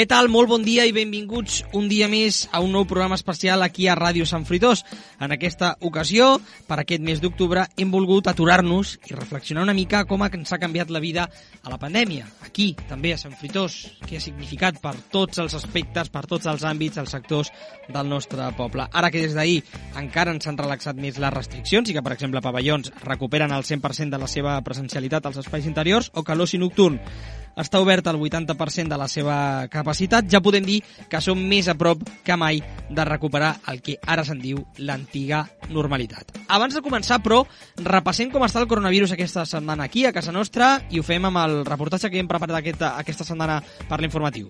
Què tal? Molt bon dia i benvinguts un dia més a un nou programa especial aquí a Ràdio Sant Fruitós. En aquesta ocasió, per aquest mes d'octubre, hem volgut aturar-nos i reflexionar una mica com ens ha canviat la vida a la pandèmia. Aquí, també a Sant Fruitós, què ha significat per tots els aspectes, per tots els àmbits, els sectors del nostre poble. Ara que des d'ahir encara ens han relaxat més les restriccions i que, per exemple, pavellons recuperen el 100% de la seva presencialitat als espais interiors o que l'oci nocturn està obert al 80% de la seva capacitat, ja podem dir que som més a prop que mai de recuperar el que ara se'n diu l'antiga normalitat. Abans de començar, però, repassem com està el coronavirus aquesta setmana aquí, a casa nostra, i ho fem amb el reportatge que hem preparat aquesta, aquesta setmana per l'informatiu.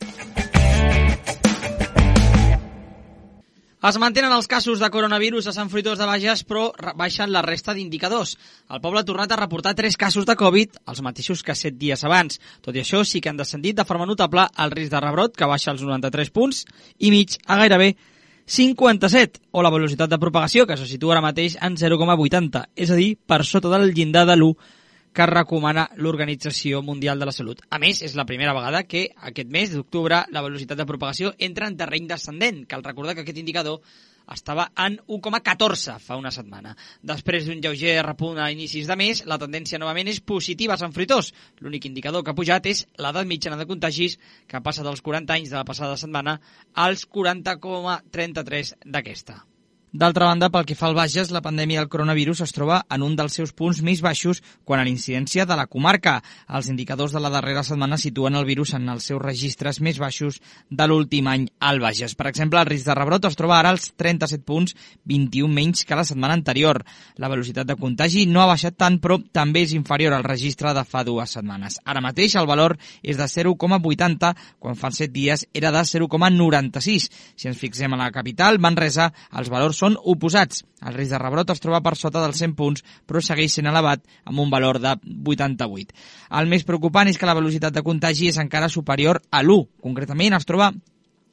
Es mantenen els casos de coronavirus a Sant Fruitós de Bages, però baixen la resta d'indicadors. El poble ha tornat a reportar 3 casos de Covid, els mateixos que 7 dies abans. Tot i això, sí que han descendit de forma notable el risc de rebrot, que baixa als 93 punts, i mig a gairebé 57, o la velocitat de propagació, que se situa ara mateix en 0,80, és a dir, per sota del llindar de l'1 que recomana l'Organització Mundial de la Salut. A més, és la primera vegada que aquest mes d'octubre la velocitat de propagació entra en terreny descendent. Cal recordar que aquest indicador estava en 1,14 fa una setmana. Després d'un lleuger repunt a inicis de mes, la tendència novament és positiva a Sant Fruitós. L'únic indicador que ha pujat és l'edat mitjana de contagis, que passa dels 40 anys de la passada setmana als 40,33 d'aquesta. D'altra banda, pel que fa al Bages, la pandèmia del coronavirus es troba en un dels seus punts més baixos quan a l'incidència de la comarca. Els indicadors de la darrera setmana situen el virus en els seus registres més baixos de l'últim any al Bages. Per exemple, el risc de rebrot es troba ara als 37 punts, 21 menys que la setmana anterior. La velocitat de contagi no ha baixat tant, però també és inferior al registre de fa dues setmanes. Ara mateix el valor és de 0,80, quan fa 7 dies era de 0,96. Si ens fixem a la capital, Manresa, els valors són oposats. El risc de rebrot es troba per sota dels 100 punts, però segueix sent elevat amb un valor de 88. El més preocupant és que la velocitat de contagi és encara superior a l'1. Concretament es troba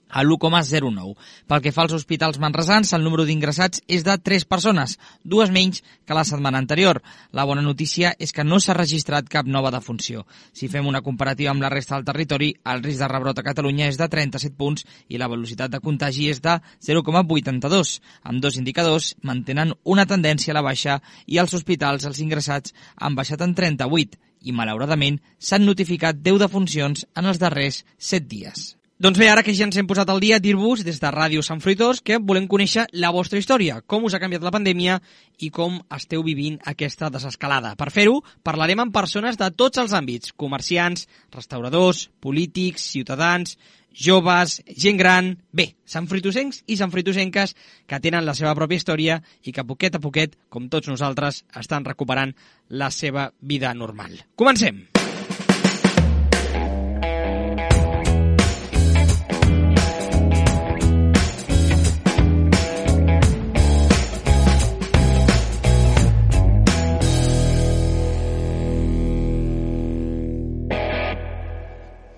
a l'1,09. Pel que fa als hospitals manresans, el número d'ingressats és de 3 persones, dues menys que la setmana anterior. La bona notícia és que no s'ha registrat cap nova defunció. Si fem una comparativa amb la resta del territori, el risc de rebrot a Catalunya és de 37 punts i la velocitat de contagi és de 0,82. Amb dos indicadors mantenen una tendència a la baixa i als hospitals els ingressats han baixat en 38 i, malauradament, s'han notificat 10 defuncions en els darrers 7 dies. Doncs bé, ara que ja ens hem posat al dia, dir-vos des de Ràdio Sant Fruitós que volem conèixer la vostra història, com us ha canviat la pandèmia i com esteu vivint aquesta desescalada. Per fer-ho, parlarem amb persones de tots els àmbits, comerciants, restauradors, polítics, ciutadans, joves, gent gran... Bé, santfritosencs i santfritosenques que tenen la seva pròpia història i que poquet a poquet, com tots nosaltres, estan recuperant la seva vida normal. Comencem!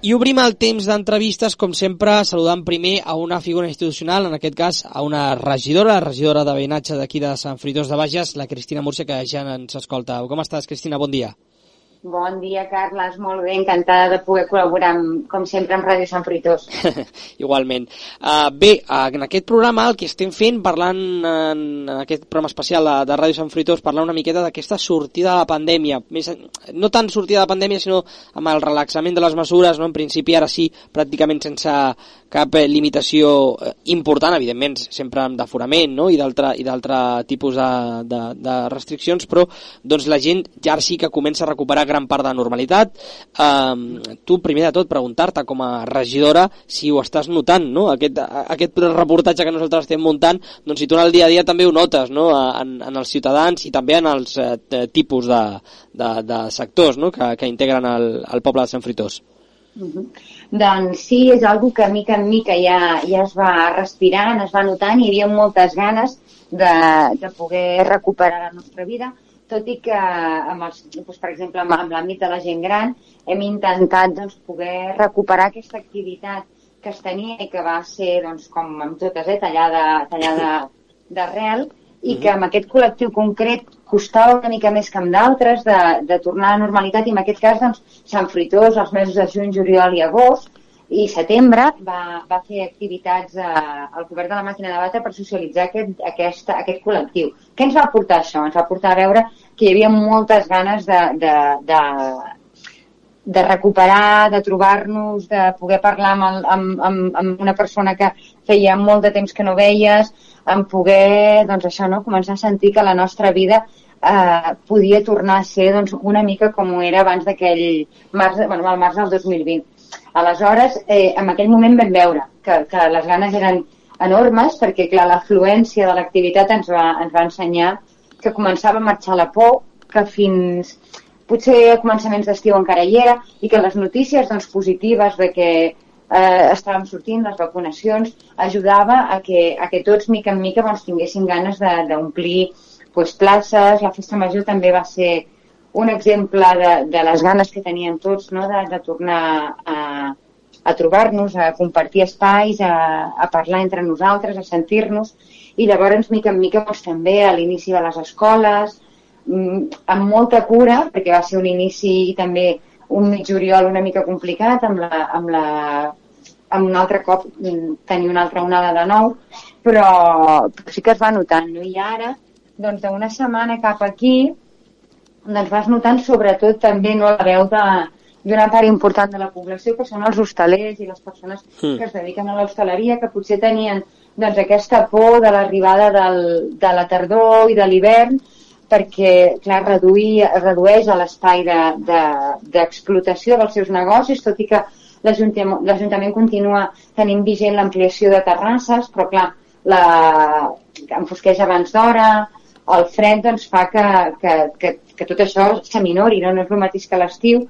I obrim el temps d'entrevistes, com sempre, saludant primer a una figura institucional, en aquest cas a una regidora, regidora de veïnatge d'aquí de Sant Fruitós de Bages, la Cristina Múrcia, que ja ens escolta. Com estàs, Cristina? Bon dia. Bon dia, Carles. Molt bé, encantada de poder col·laborar, amb, com sempre, amb Ràdio Sant Fruitós. Igualment. Uh, bé, en aquest programa el que estem fent, parlant en, en aquest programa especial de, de Ràdio Sant Fruitós, parlar una miqueta d'aquesta sortida de la pandèmia. Més, no tant sortida de la pandèmia, sinó amb el relaxament de les mesures, no? en principi ara sí, pràcticament sense cap eh, limitació eh, important, evidentment, sempre amb d'aforament no? i d'altre tipus de, de, de restriccions, però doncs, la gent ja sí que comença a recuperar gran part de normalitat. Um, tu, primer de tot, preguntar-te com a regidora si ho estàs notant, no? aquest, aquest reportatge que nosaltres estem muntant, doncs si tu en el dia a dia també ho notes no? en, en els ciutadans i també en els eh, tipus de, de, de sectors no? que, que integren el, el poble de Sant Fritós. Uh -huh. Doncs sí, és algo que mica en mica ja, ja es va respirant, es va notant i hi havia moltes ganes de, de poder recuperar la nostra vida, tot i que, amb els, doncs, per exemple, amb, amb l'àmbit de la gent gran, hem intentat doncs, poder recuperar aquesta activitat que es tenia i que va ser, doncs, com amb totes, eh, tallada, tallada d'arrel, i que amb aquest col·lectiu concret costava una mica més que amb d'altres de, de tornar a la normalitat i en aquest cas doncs, Sant Fruitós, els mesos de juny, juliol i agost i setembre va, va fer activitats a, al govern de la màquina de bata per socialitzar aquest, aquest, aquest col·lectiu. Què ens va portar això? Ens va portar a veure que hi havia moltes ganes de, de, de, de recuperar, de trobar-nos, de poder parlar amb, el, amb, amb, amb una persona que feia molt de temps que no veies, en poder, doncs això, no? començar a sentir que la nostra vida eh, podia tornar a ser doncs, una mica com era abans d'aquell març, bueno, el març del 2020 Aleshores, eh, en aquell moment vam veure que, que les ganes eren enormes perquè, clar, l'afluència de l'activitat ens, va, ens va ensenyar que començava a marxar la por, que fins potser a començaments d'estiu encara hi era i que les notícies doncs, positives de que eh, estàvem sortint, les vacunacions, ajudava a que, a que tots, mica en mica, doncs, tinguessin ganes d'omplir pues, places. La festa major també va ser un exemple de, de les ganes que teníem tots no? de, de tornar a, a trobar-nos, a compartir espais, a, a parlar entre nosaltres, a sentir-nos, i llavors, mica en mica, doncs, també a l'inici de les escoles, mm, amb molta cura, perquè va ser un inici també un mig juliol una mica complicat, amb, la, amb, la, amb un altre cop mm, tenir una altra onada de nou, però, però sí que es va notant. No? I ara, doncs, d'una setmana cap aquí, doncs vas notant sobretot també no, la veu de, d'una part important de la població que són els hostalers i les persones mm. que es dediquen a l'hostaleria que potser tenien doncs, aquesta por de l'arribada del, de la tardor i de l'hivern perquè, clar, reduir, redueix l'espai d'explotació de, de, dels seus negocis, tot i que l'Ajuntament continua tenint vigent l'ampliació de terrasses, però, clar, la, enfosqueix abans d'hora, el fred doncs, fa que, que, que, que tot això s'aminori, no? no és el mateix que l'estiu,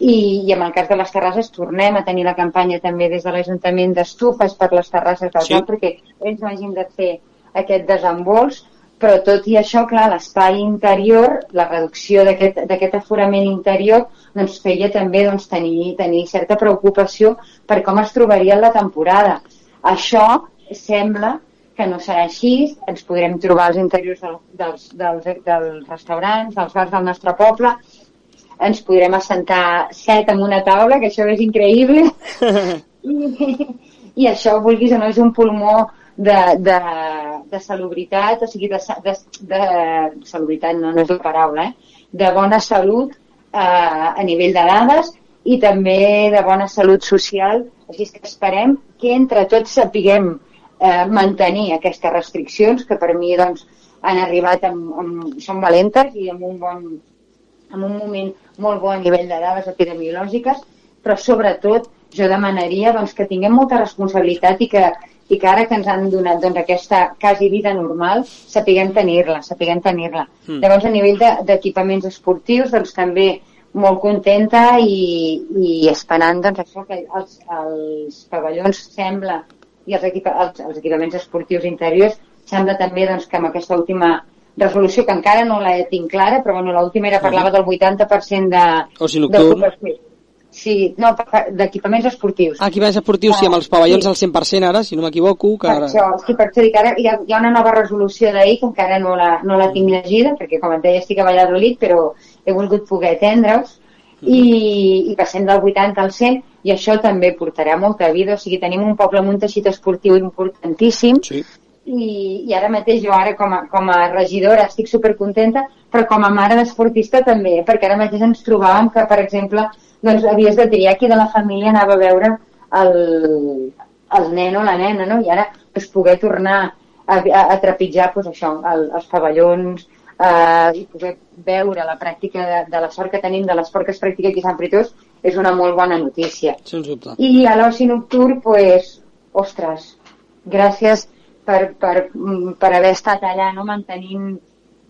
i, i en el cas de les terrasses tornem a tenir la campanya també des de l'Ajuntament d'estufes per les terrasses del sí. camp perquè ells no hagin de fer aquest desembols, però tot i això, clar, l'espai interior, la reducció d'aquest aforament interior, doncs feia també doncs, tenir, tenir certa preocupació per com es trobaria la temporada. Això sembla que no serà així, ens podrem trobar als interiors del, dels, dels, dels restaurants, dels bars del nostre poble, ens podrem assentar set en una taula, que això és increïble, i, i això, vulguis o no, és un pulmó de, de, de salubritat, o sigui, de, de, de salubritat no, no és la paraula, eh? de bona salut eh, a nivell de dades i també de bona salut social, així que esperem que entre tots sapiguem eh, mantenir aquestes restriccions que per mi doncs, han arribat amb, amb, són valentes i amb un, bon, amb un moment molt bo a nivell de dades epidemiològiques, però sobretot jo demanaria doncs, que tinguem molta responsabilitat i que, i que ara que ens han donat doncs, aquesta quasi vida normal, sapiguem tenir-la, sapiguem tenir-la. Mm. Llavors, a nivell d'equipaments de, esportius, doncs també molt contenta i, i esperant doncs, això que els, els pavellons sembla i els, equipa els, els equipaments esportius interiors sembla també doncs, que amb aquesta última resolució, que encara no la tinc clara, però bueno, l'última era parlava del 80% de... O si nocturn. Sí, no, d'equipaments esportius. Ah, equipaments esportius, sí, amb els pavellons sí. al 100% ara, si no m'equivoco. Que ara... Per això, sí, per això dic, ara hi ha, hi ha una nova resolució d'ahir que encara no la, no la tinc llegida, perquè com et deia estic a Valladolid, però he volgut poder atendre-us i, i passem del 80 al 100 i això també portarà molta vida, o sigui, tenim un poble amb un teixit esportiu importantíssim sí. i, i ara mateix jo ara com a, com a regidora estic supercontenta, però com a mare d'esportista també, perquè ara mateix ens trobàvem que, per exemple, doncs havies de triar qui de la família anava a veure el, el nen o la nena, no? I ara pues, poder tornar a, a, a trepitjar pues, això, el, els pavellons, eh, i poder veure la pràctica de, de la sort que tenim de l'esport que es practica aquí a Sant Pritós és una molt bona notícia. Sens dubte. I a l'oci nocturn, pues, ostres, gràcies per, per, per haver estat allà no, mantenint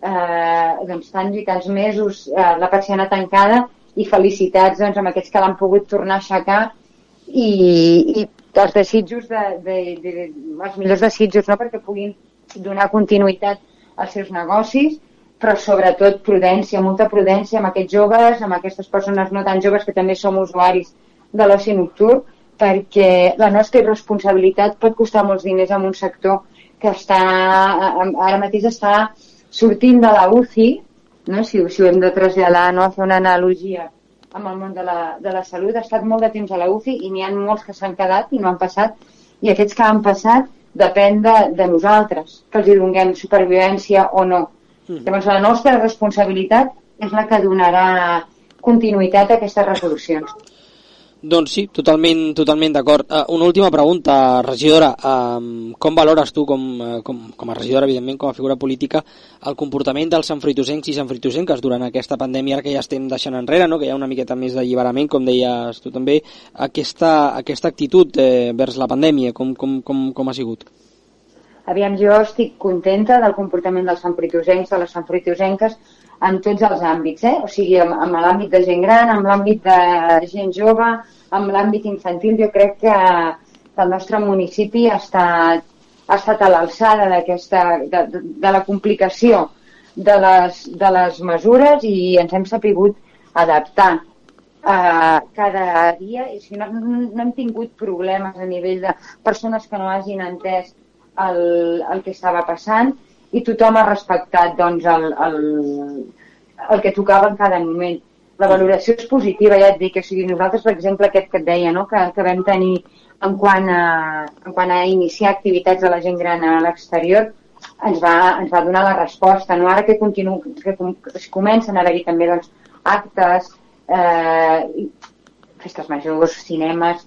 eh, doncs, tants i tants mesos eh, la persiana tancada i felicitats doncs, amb aquests que l'han pogut tornar a aixecar i, i els desitjos de, de, de, de, els millors desitjos no? perquè puguin donar continuïtat als seus negocis però sobretot prudència, molta prudència amb aquests joves, amb aquestes persones no tan joves que també som usuaris de l'oci nocturn, perquè la nostra irresponsabilitat pot costar molts diners en un sector que està, ara mateix està sortint de la UCI, no? si, si ho hem de traslladar, no? fer una analogia amb el món de la, de la salut, ha estat molt de temps a la UCI i n'hi ha molts que s'han quedat i no han passat, i aquests que han passat depèn de, de nosaltres, que els hi donem supervivència o no. Mm. Llavors, la nostra responsabilitat és la que donarà continuïtat a aquestes resolucions. Doncs sí, totalment, totalment d'acord. Uh, una última pregunta, regidora. Uh, com valores tu, com, uh, com, com a regidora, evidentment, com a figura política, el comportament dels sanfritosencs i sanfritosenques durant aquesta pandèmia, ara que ja estem deixant enrere, no? que hi ha una miqueta més d'alliberament, com deies tu també, aquesta, aquesta actitud eh, vers la pandèmia, com, com, com, com ha sigut? Aviam, jo estic contenta del comportament dels sanfritosencs, de les sanfritosenques, en tots els àmbits, eh? o sigui, amb, amb l'àmbit de gent gran, amb l'àmbit de gent jove, amb l'àmbit infantil, jo crec que, el nostre municipi ha estat, ha estat a l'alçada d'aquesta, de, de, la complicació de les, de les mesures i ens hem sapigut adaptar uh, cada dia i si no, no hem tingut problemes a nivell de persones que no hagin entès el, el que estava passant i tothom ha respectat doncs, el, el, el que tocava en cada moment. La valoració és positiva, ja et dic. O sigui, nosaltres, per exemple, aquest que et deia, no? que, que vam tenir en quant, a, en quant a iniciar activitats de la gent gran a l'exterior, ens va, ens va donar la resposta. No? Ara que, continu, que es comencen a haver-hi també doncs, actes, eh, festes majors, cinemes,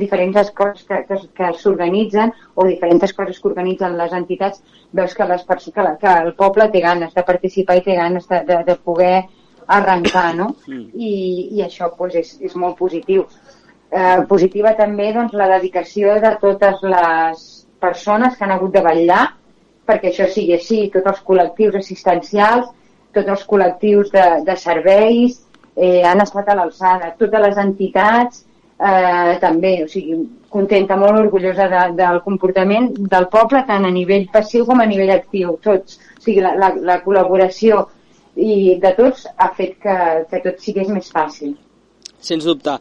diferents coses que, que, que s'organitzen o diferents coses que organitzen les entitats, veus que, les que, la, que el poble té ganes de participar i té ganes de, de, de poder arrencar, no? I, i això pues, és, és molt positiu. Eh, positiva també doncs, la dedicació de totes les persones que han hagut de vetllar perquè això sigui així, tots els col·lectius assistencials, tots els col·lectius de, de serveis, eh, han estat a l'alçada. Totes les entitats eh, també, o sigui, contenta, molt orgullosa de, del comportament del poble, tant a nivell passiu com a nivell actiu, tots. O sigui, la, la, la col·laboració i de tots ha fet que, que tot sigués més fàcil. Sens dubte.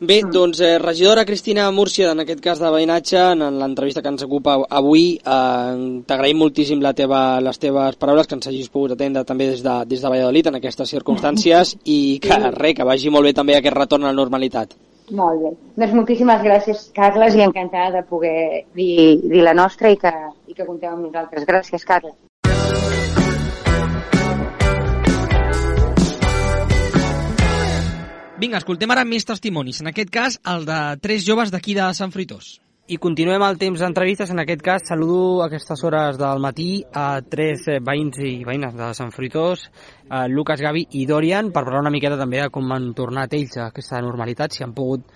Bé, mm. doncs, eh, regidora Cristina Múrcia, en aquest cas de veïnatge, en l'entrevista que ens ocupa avui, eh, t'agraïm moltíssim la teva, les teves paraules, que ens hagis pogut atendre també des de, des de Valladolid en aquestes circumstàncies i que, res, que vagi molt bé també aquest retorn a la normalitat. Molt bé. Doncs moltíssimes gràcies, Carles, i encantada de poder dir, dir la nostra i que, i que compteu amb nosaltres. Gràcies, Carles. Vinga, escoltem ara més testimonis. En aquest cas, el de tres joves d'aquí de Sant Fruitós. I continuem el temps d'entrevistes. En aquest cas, saludo a aquestes hores del matí a tres eh, veïns i veïnes de Sant Fruitós, a Lucas, Gavi i Dorian, per parlar una miqueta també de com han tornat ells a aquesta normalitat, si han pogut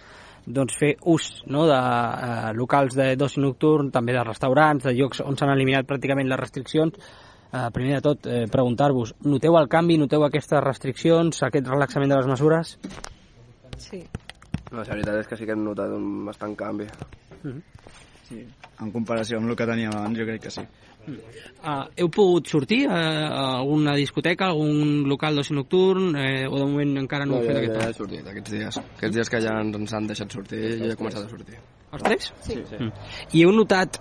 doncs, fer ús no, de eh, locals de d'oci nocturn, també de restaurants, de llocs on s'han eliminat pràcticament les restriccions. Eh, primer de tot, eh, preguntar-vos, noteu el canvi, noteu aquestes restriccions, aquest relaxament de les mesures? Sí. No, la veritat és que sí que hem notat un bastant canvi. Mm -hmm. Sí, en comparació amb el que teníem abans, jo crec que sí. Uh, heu pogut sortir a, a alguna discoteca, a algun local d'oci nocturn, eh, o de moment encara no, no heu fet ja, aquest ja, ja he sortit aquests dies. Aquests dies que ja ens han deixat sortir, jo ja he començat a sortir. Els tres? Sí. sí, sí. Mm. I heu notat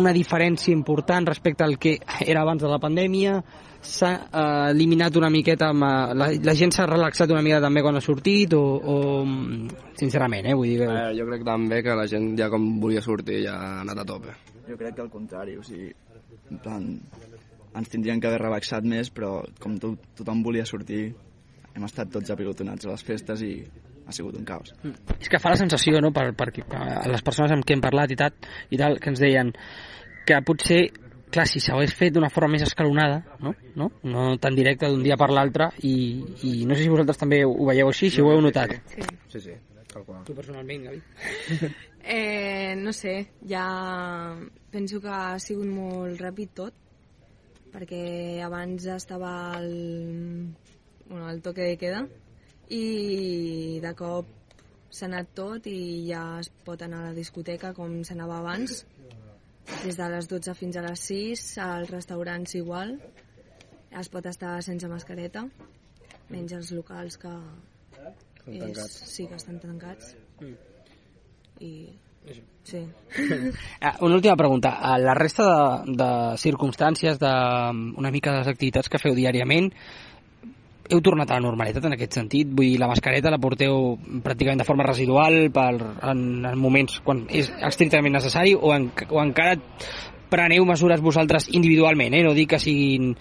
una diferència important respecte al que era abans de la pandèmia? S'ha eh, eliminat una miqueta amb, eh, la, la gent s'ha relaxat una mica també quan ha sortit o, o sincerament, eh, vull dir que... Eh, jo crec també que la gent ja com volia sortir ja ha anat a tope jo crec que al contrari, o sigui en plan, ens tindrien que haver relaxat més però com to tothom volia sortir hem estat tots apilotonats a les festes i ha sigut un caos. Mm. És que fa la sensació, no?, per, per, per les persones amb qui hem parlat i tal, i tal, que ens deien que potser clar, si s'hagués fet d'una forma més escalonada, no? no? no tan directa d'un dia per l'altre, i, i no sé si vosaltres també ho veieu així, si ho heu notat. Sí, sí, sí tal qual. Tu personalment, Gavi? eh, no sé, ja penso que ha sigut molt ràpid tot, perquè abans estava el, bueno, el toque de queda, i de cop s'ha anat tot i ja es pot anar a la discoteca com s'anava abans des de les 12 fins a les 6, als restaurants igual, es pot estar sense mascareta, menys els locals que és, sí que estan tancats. Mm. I Sí. Ah, una última pregunta. A la resta de, de circumstàncies, de una mica de les activitats que feu diàriament, heu tornat a la normalitat en aquest sentit? Vull dir, la mascareta la porteu pràcticament de forma residual per, en, en moments quan és estrictament necessari o, en, o encara preneu mesures vosaltres individualment, eh? no dic que siguin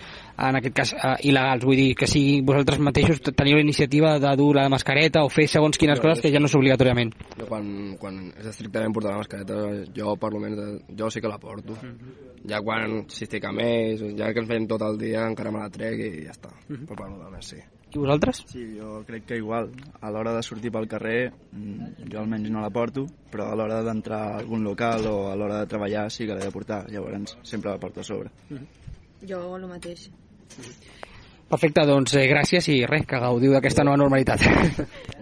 en aquest cas eh, il·legals, vull dir que si vosaltres mateixos teniu la iniciativa de dur la mascareta o fer segons quines no, coses que ja no és obligatòriament. Jo quan, quan és estrictament portar la mascareta, jo per almenys jo sí que la porto. Mm -hmm. Ja quan si estic a més, ja que ens veiem tot el dia, encara me la trec i ja està. Mm -hmm. Però per més sí. I vosaltres? Sí, jo crec que igual. A l'hora de sortir pel carrer, mm, jo almenys no la porto, però a l'hora d'entrar a algun local o a l'hora de treballar sí que l'he de portar. Llavors sempre la porto a sobre. Mm -hmm. Jo el mateix. Perfecte, doncs eh, gràcies i res, que gaudiu d'aquesta nova normalitat.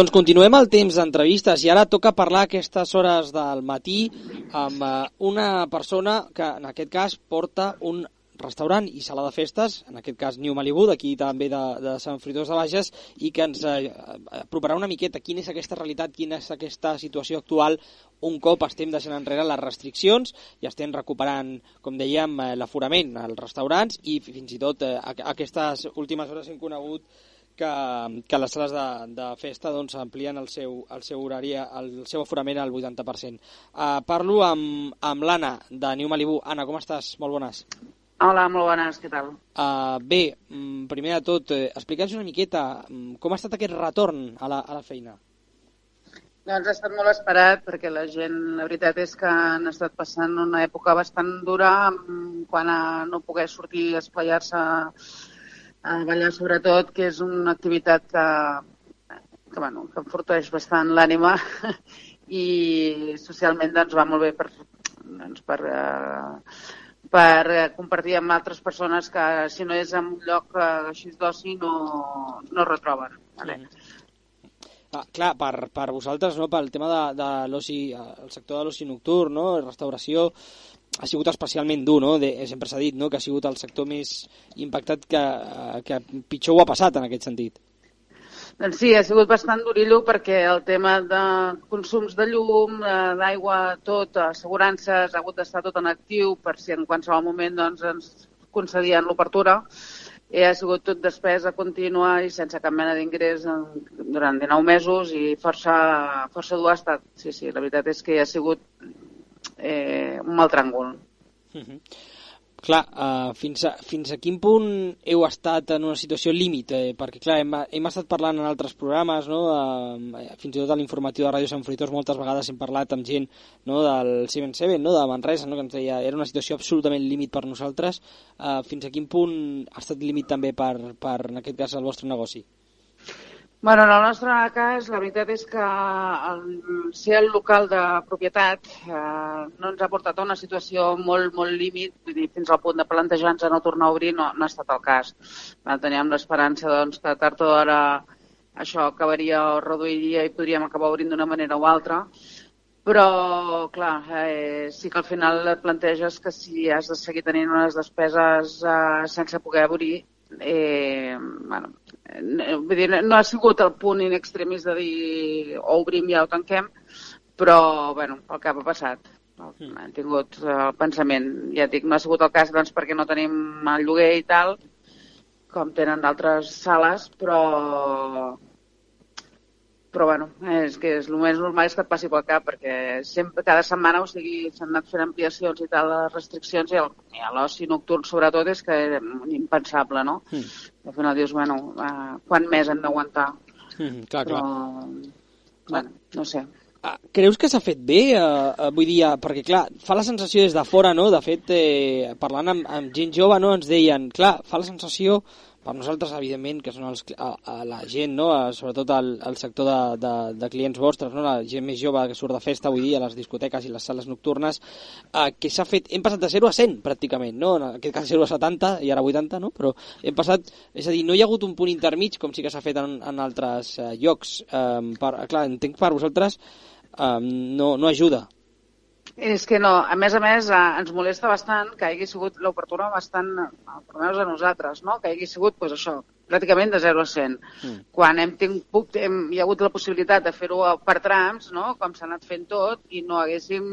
Doncs continuem el temps d'entrevistes i ara toca parlar aquestes hores del matí amb eh, una persona que en aquest cas porta un restaurant i sala de festes, en aquest cas New Malibu, d'aquí també de, de Sant Fruitós de Bages, i que ens eh, aproparà una miqueta quina és aquesta realitat, quina és aquesta situació actual un cop estem deixant enrere les restriccions i estem recuperant, com dèiem, eh, l'aforament als restaurants i fins i tot eh, aquestes últimes hores hem conegut que, que les sales de, de festa doncs, amplien el seu, el seu horari, el seu aforament al 80%. Uh, parlo amb, amb l'Anna, de New Malibu. Anna, com estàs? Molt bones. Hola, molt bones, què tal? Uh, bé, mm, primer de tot, eh, explica'ns una miqueta mm, com ha estat aquest retorn a la, a la feina. Doncs ha estat molt esperat perquè la gent, la veritat és que han estat passant una època bastant dura quan a no poder sortir a espaiar-se a ballar sobretot, que és una activitat que, que, bueno, que enforteix bastant l'ànima i socialment doncs, va molt bé per, doncs, per, uh, per compartir amb altres persones que si no és en un lloc uh, així d'oci no, no retroben. Vale? Sí. Ah, clar, per, per vosaltres, no, pel tema de, de l'oci, el sector de l'oci nocturn, no, restauració, ha sigut especialment dur, no? De, sempre s'ha dit no? que ha sigut el sector més impactat que, que pitjor ho ha passat en aquest sentit. Doncs sí, ha sigut bastant durillo perquè el tema de consums de llum, eh, d'aigua, tot, assegurances, ha hagut d'estar tot en actiu per si en qualsevol moment doncs, ens concedien l'obertura. I ha sigut tot despesa contínua i sense cap mena d'ingrés durant 19 mesos i força, força dur ha estat. Sí, sí, la veritat és que ha sigut eh, un mal tràngol. Mhm. -huh. Clar, uh, fins, a, fins a quin punt heu estat en una situació límit? Eh, perquè, clar, hem, hem estat parlant en altres programes, no? Uh, fins i tot a l'informatiu de Ràdio Sant Fruitós moltes vegades hem parlat amb gent no? del 7-7, no? de Manresa, no? que ens deia era una situació absolutament límit per nosaltres. Uh, fins a quin punt ha estat límit també per, per, en aquest cas, el vostre negoci? Bueno, en el nostre cas, la veritat és que el, ser el local de propietat eh, no ens ha portat a una situació molt, molt límit, vull dir, fins al punt de plantejar-nos a no tornar a obrir no, no ha estat el cas. Teníem l'esperança doncs, que tard o d'hora això acabaria o reduiria i podríem acabar obrint d'una manera o altra, però, clar, eh, sí que al final et planteges que si has de seguir tenint unes despeses eh, sense poder obrir, eh, bueno, eh, vull dir, no ha sigut el punt in extremis de dir o obrim ja o tanquem, però bueno, el que ha passat. Mm. Han tingut el pensament, ja dic, no ha sigut el cas doncs, perquè no tenim el lloguer i tal, com tenen d'altres sales, però però bueno, és que és, el més normal és que et passi pel cap, perquè sempre, cada setmana o sigui, s'han anat fent ampliacions i tal, les restriccions, i, el, i l'oci nocturn sobretot és que és impensable, no? Mm. Al final dius, bueno, uh, quan més hem d'aguantar? Mm, clar, però, clar. Bueno, no sé. Ah, creus que s'ha fet bé? Eh, uh, vull dir, perquè clar, fa la sensació des de fora, no? De fet, eh, parlant amb, amb gent jove, no? Ens deien, clar, fa la sensació per nosaltres, evidentment, que són els, a, a la gent, no? sobretot al, al sector de, de, de clients vostres, no? la gent més jove que surt de festa avui dia a les discoteques i les sales nocturnes, eh, que s'ha fet, hem passat de 0 a 100 pràcticament, no? en aquest cas 0 a 70 i ara 80, no? però hem passat, és a dir, no hi ha hagut un punt intermig com sí que s'ha fet en, en altres eh, llocs. Eh, per, clar, entenc per vosaltres eh, no, no ajuda és que no, a més a més eh, ens molesta bastant que hagi sigut l'obertura bastant, almenys a nosaltres, no? que hagi sigut pues, això, pràcticament de 0 a 100. Mm. Quan hem tingut, hem, hi ha hagut la possibilitat de fer-ho per trams, no? com s'ha anat fent tot, i no haguéssim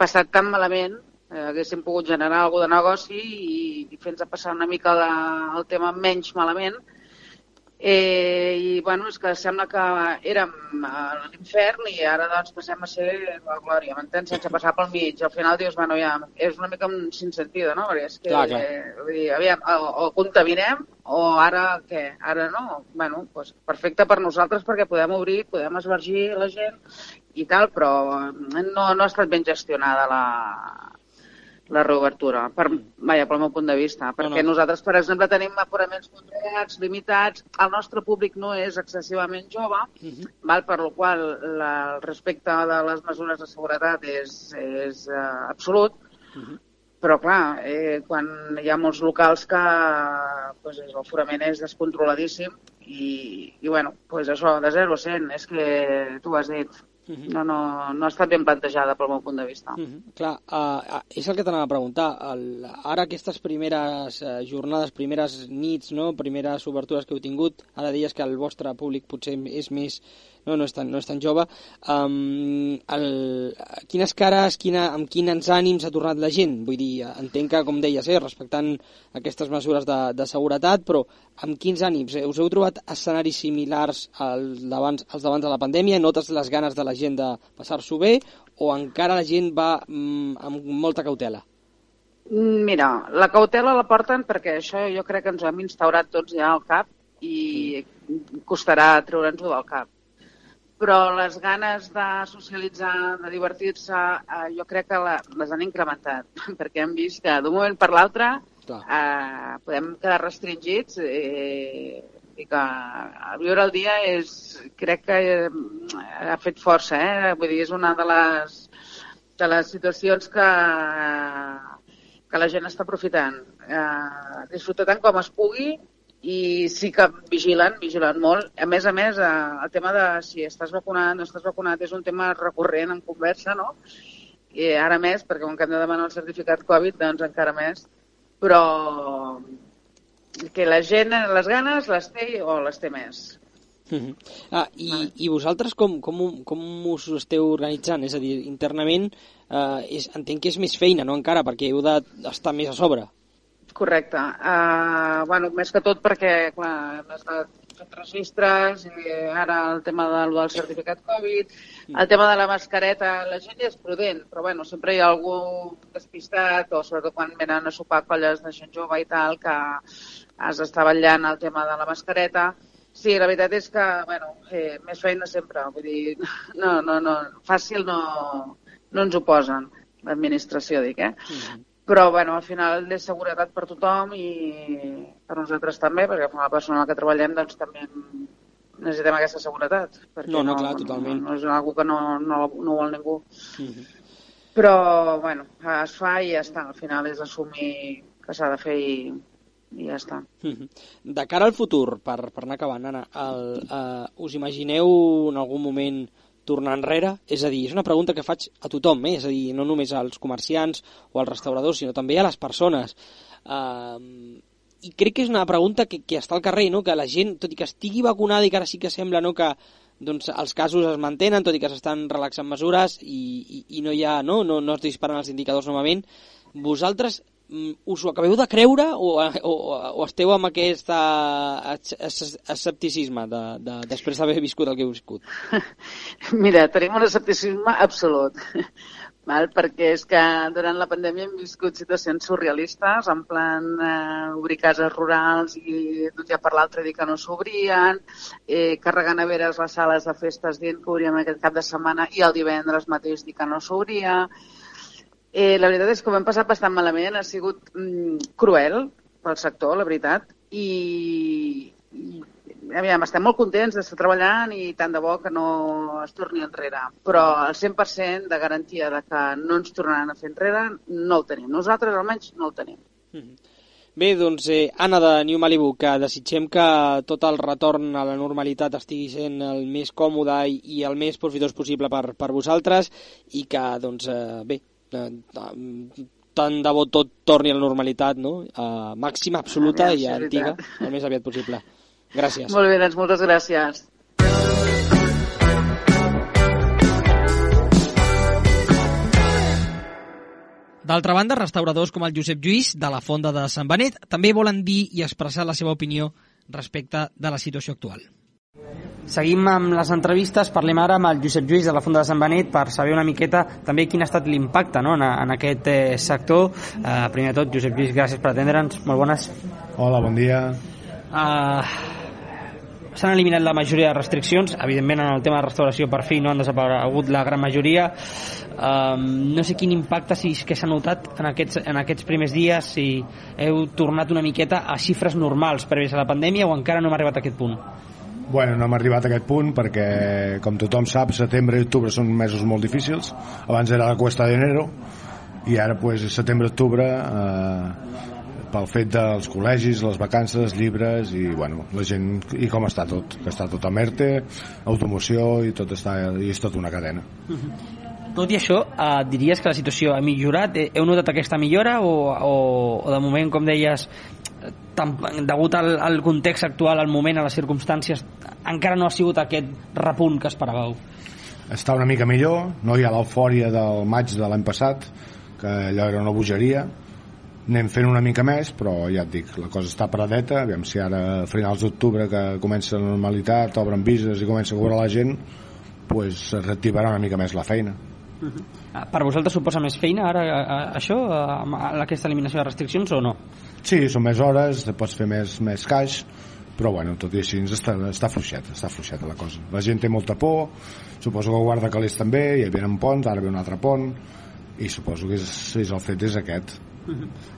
passat tan malament, eh, haguéssim pogut generar alguna de negoci i, i fer-nos passar una mica la, el tema menys malament, Eh, I bueno, és que sembla que érem a l'infern i ara doncs passem a ser la glòria, m'entens? Sense passar pel mig. Al final dius, bueno, ja, és una mica un sentido, no? Perquè és que, clar, clar. Eh, vull dir, aviam, o, o contaminem o ara què? Ara no? Bueno, doncs perfecte per nosaltres perquè podem obrir, podem esvergir la gent i tal, però no, no ha estat ben gestionada la, la reobertura, per, vaja, pel meu punt de vista, perquè no, no. nosaltres, per exemple, tenim apuraments controlats, limitats, el nostre públic no és excessivament jove, uh mhm. -huh. val, per la qual la, el respecte de les mesures de seguretat és, és uh, absolut, uh mhm. -huh. però clar, eh, quan hi ha molts locals que pues, l'aforament és descontroladíssim i, i bueno, pues això, de 0 a 100, és que tu has dit, Uh -huh. no, no, no ha estat ben plantejada pel meu punt de vista. Uh -huh. Clar, uh, és el que t'anava a preguntar. El, ara aquestes primeres uh, jornades, primeres nits, no? primeres obertures que heu tingut, ara deies que el vostre públic potser és més no, no, és tan, no és tan jove. Um, el, quines cares, quina, amb quins ànims ha tornat la gent? Vull dir, entenc que, com deies, eh, respectant aquestes mesures de, de seguretat, però amb quins ànims? Eh, us heu trobat escenaris similars als d'abans als d'abans de la pandèmia? Notes les ganes de la gent de passar-s'ho bé? O encara la gent va mm, amb molta cautela? Mira, la cautela la porten perquè això jo crec que ens ho hem instaurat tots ja al cap i costarà treure'ns-ho del cap però les ganes de socialitzar, de divertir-se, eh, jo crec que la, les han incrementat, perquè hem vist que d'un moment per l'altre eh, podem quedar restringits eh, i que viure el dia és, crec que eh, ha fet força, eh? vull dir, és una de les, de les situacions que, que la gent està aprofitant. Eh, disfruta tant com es pugui i sí que vigilen, vigilen molt. A més a més, eh, el tema de si estàs vacunat no estàs vacunat és un tema recurrent en conversa, no? I ara més, perquè com que hem de demanar el certificat Covid, doncs encara més. Però que la gent les ganes les té o les té més. Uh -huh. ah, i, I vosaltres com, com, com us esteu organitzant? És a dir, internament eh, és, entenc que és més feina, no encara, perquè heu d'estar més a sobre. Correcte. Uh, bueno, més que tot perquè, clar, estat fent registres i ara el tema del, del certificat Covid, el tema de la mascareta, la gent és prudent, però bueno, sempre hi ha algú despistat o sobretot quan venen a sopar colles de gent jove i tal que has d'estar vetllant el tema de la mascareta. Sí, la veritat és que, bueno, eh, més feina sempre, vull dir, no, no, no, fàcil no, no ens ho posen, l'administració, dic, eh? Mm -hmm però bueno, al final és seguretat per tothom i per nosaltres també, perquè com a persona que treballem doncs també necessitem aquesta seguretat. Perquè no, no, clar, totalment. No, no és una que no, no, no vol ningú. Mhm. -huh. Però, bueno, es fa i ja està. Al final és assumir que s'ha de fer i, i ja està. Mhm. De cara al futur, per, per anar acabant, Anna, el, uh, us imagineu en algun moment tornar enrere? És a dir, és una pregunta que faig a tothom, eh? és a dir, no només als comerciants o als restauradors, sinó també a les persones. Uh, I crec que és una pregunta que, que està al carrer, no? que la gent, tot i que estigui vacunada i que ara sí que sembla no, que doncs, els casos es mantenen, tot i que s'estan relaxant mesures i, i, i no hi ha, no, no, no es disparen els indicadors novament, vosaltres us ho acabeu de creure o, o, o esteu amb aquest escepticisme de, de, després d'haver viscut el que heu viscut? Mira, tenim un escepticisme absolut. Val? perquè és que durant la pandèmia hem viscut situacions surrealistes, en plan eh, obrir cases rurals i d'un dia per l'altre dir que no s'obrien, eh, carregant a veres les sales de festes dient que obríem aquest cap de setmana i el divendres mateix dir que no s'obria, Eh, la veritat és que ho hem passat bastant malament, ha sigut mm, cruel pel sector, la veritat, i, i aviam, estem molt contents d'estar treballant i tant de bo que no es torni enrere. Però el 100% de garantia de que no ens tornaran a fer enrere no el tenim. Nosaltres almenys no el tenim. Mm -hmm. Bé, doncs, eh, Anna de New Malibu, que desitgem que tot el retorn a la normalitat estigui sent el més còmode i, i el més profitós possible per, per vosaltres i que, doncs, eh, bé, tant de bo tot torni a la normalitat, no? Uh, màxima, absoluta i antiga, el més aviat possible. Gràcies. Molt bé, doncs moltes gràcies. D'altra banda, restauradors com el Josep Lluís, de la Fonda de Sant Benet, també volen dir i expressar la seva opinió respecte de la situació actual. Seguim amb les entrevistes, parlem ara amb el Josep Lluís de la Fonda de Sant Benet per saber una miqueta també quin ha estat l'impacte no? en, en aquest eh, sector. Eh, primer de tot, Josep Lluís, gràcies per atendre'ns, molt bones. Hola, bon dia. Uh, S'han eliminat la majoria de restriccions, evidentment en el tema de restauració per fi no han desaparegut la gran majoria. Um, no sé quin impacte si és que s'ha notat en aquests, en aquests primers dies, si heu tornat una miqueta a xifres normals prèvies a la pandèmia o encara no hem arribat a aquest punt. Bueno, no hem arribat a aquest punt perquè, com tothom sap, setembre i octubre són mesos molt difícils. Abans era la cuesta d'enero i ara, pues, setembre-octubre, eh, pel fet dels col·legis, les vacances, llibres i, bueno, la gent, i com està tot, que està tot a Merte, automoció i tot està, i és tot una cadena. Tot i això, eh, diries que la situació ha millorat? Eh, Heu notat aquesta millora o, o, o de moment, com deies, degut al, al context actual, al moment, a les circumstàncies, encara no ha sigut aquest repunt que esperàveu? està una mica millor, no hi ha l'eufòria del maig de l'any passat, que allò era una bogeria, anem fent una mica més, però ja et dic, la cosa està paradeta, aviam si ara a finals d'octubre que comença la normalitat, obren vises i comença a cobrar la gent, pues es reactivarà una mica més la feina. Ah, Per vosaltres suposa més feina ara eh, eh, això, amb aquesta eliminació de restriccions o no? Sí, són més hores, pots fer més, més caix, però bueno, tot i així està, està fluixeta, està fluixeta la cosa. La gent té molta por, suposo que guarda calés també, hi havia un pont, ara ve un altre pont, i suposo que és, és el fet és aquest.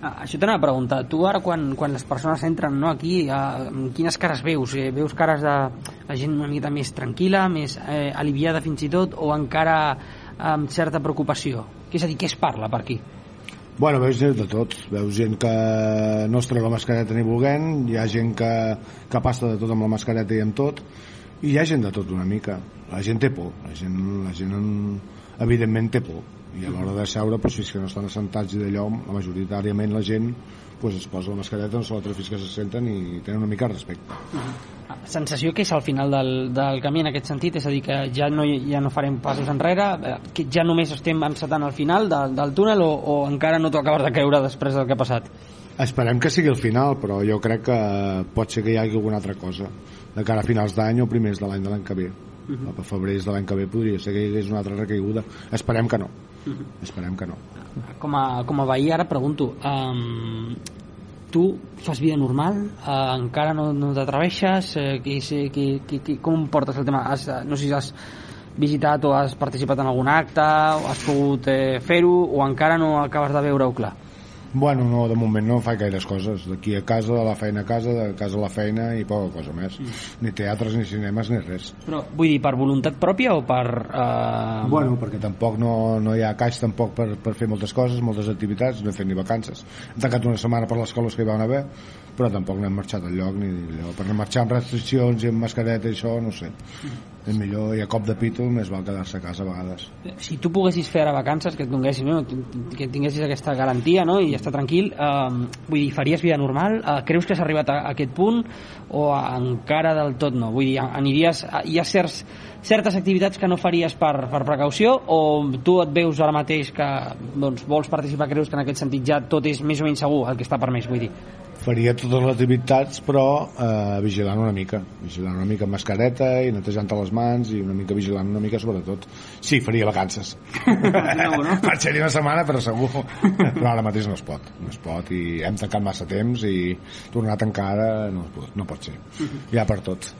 Ah, això t'anava a preguntar, tu ara quan, quan les persones entren no, aquí, eh, quines cares veus? Eh, veus cares de la gent una mica més tranquil·la, més eh, aliviada fins i tot, o encara amb certa preocupació? És a dir, què es parla per aquí? Bueno, veus gent de tot. Veus gent que no es treu la mascareta ni volent, hi ha gent que, que passa de tot amb la mascareta i amb tot, i hi ha gent de tot una mica. La gent té por, la gent, la gent evidentment té por. I a l'hora de seure, doncs, fins que no estan assentats i d'allò, majoritàriament la gent doncs, es posa la mascareta, no se la treu fins que se senten i tenen una mica de respecte. Ah, Sensació que és al final del, del camí en aquest sentit, és a dir, que ja no, ja no farem passos enrere, eh, que ja només estem encetant al final del, del túnel o, o encara no t'ho acabes de creure després del que ha passat? Esperem que sigui el final, però jo crec que pot ser que hi hagi alguna altra cosa de cara a finals d'any o primers de l'any de l'any que ve. Uh -huh. A febrers de l'any que ve podria ser que hi hagués una altra recaiguda. Esperem que no. Uh -huh. Esperem que no. Com a, com a veí ara pregunto, um, tu fas vida normal? Uh, encara no, no t'atreveixes? Uh, que, que, que, que, com portes el tema? Has, no sé si has visitat o has participat en algun acte o has pogut eh, fer-ho o encara no acabes de veure-ho clar? Bueno, no, de moment no faig gaires coses. D'aquí a casa, de la feina a casa, de casa a la feina i poca cosa més. Mm. Ni teatres, ni cinemes, ni res. Però vull dir, per voluntat pròpia o per... Uh... Bueno, perquè tampoc no, no hi ha caix tampoc per, per fer moltes coses, moltes activitats, no he fet ni vacances. Hem tancat una setmana per les coles que hi van haver, però tampoc no hem marxat al lloc ni allò. Per marxar amb restriccions i amb mascareta i això, no sé. És millor, i a cop de pito més val quedar-se a casa a vegades. Si tu poguessis fer ara vacances, que et donessis, no? que tinguessis aquesta garantia no? i estar tranquil, eh, vull dir, faries vida normal? Eh, creus que has arribat a, a aquest punt o encara del tot no? Vull dir, aniries, hi ha certs, certes activitats que no faries per, per precaució o tu et veus ara mateix que doncs, vols participar, creus que en aquest sentit ja tot és més o menys segur el que està permès, vull dir? Faria totes les activitats però eh, vigilant una mica vigilant una mica amb mascareta i netejant les mans i una mica vigilant una mica sobretot sí, faria vacances no, no? marxaria una setmana però segur però ara mateix no es pot no es pot i hem tancat massa temps i tornar a tancar ara no, no pot ser ha per tot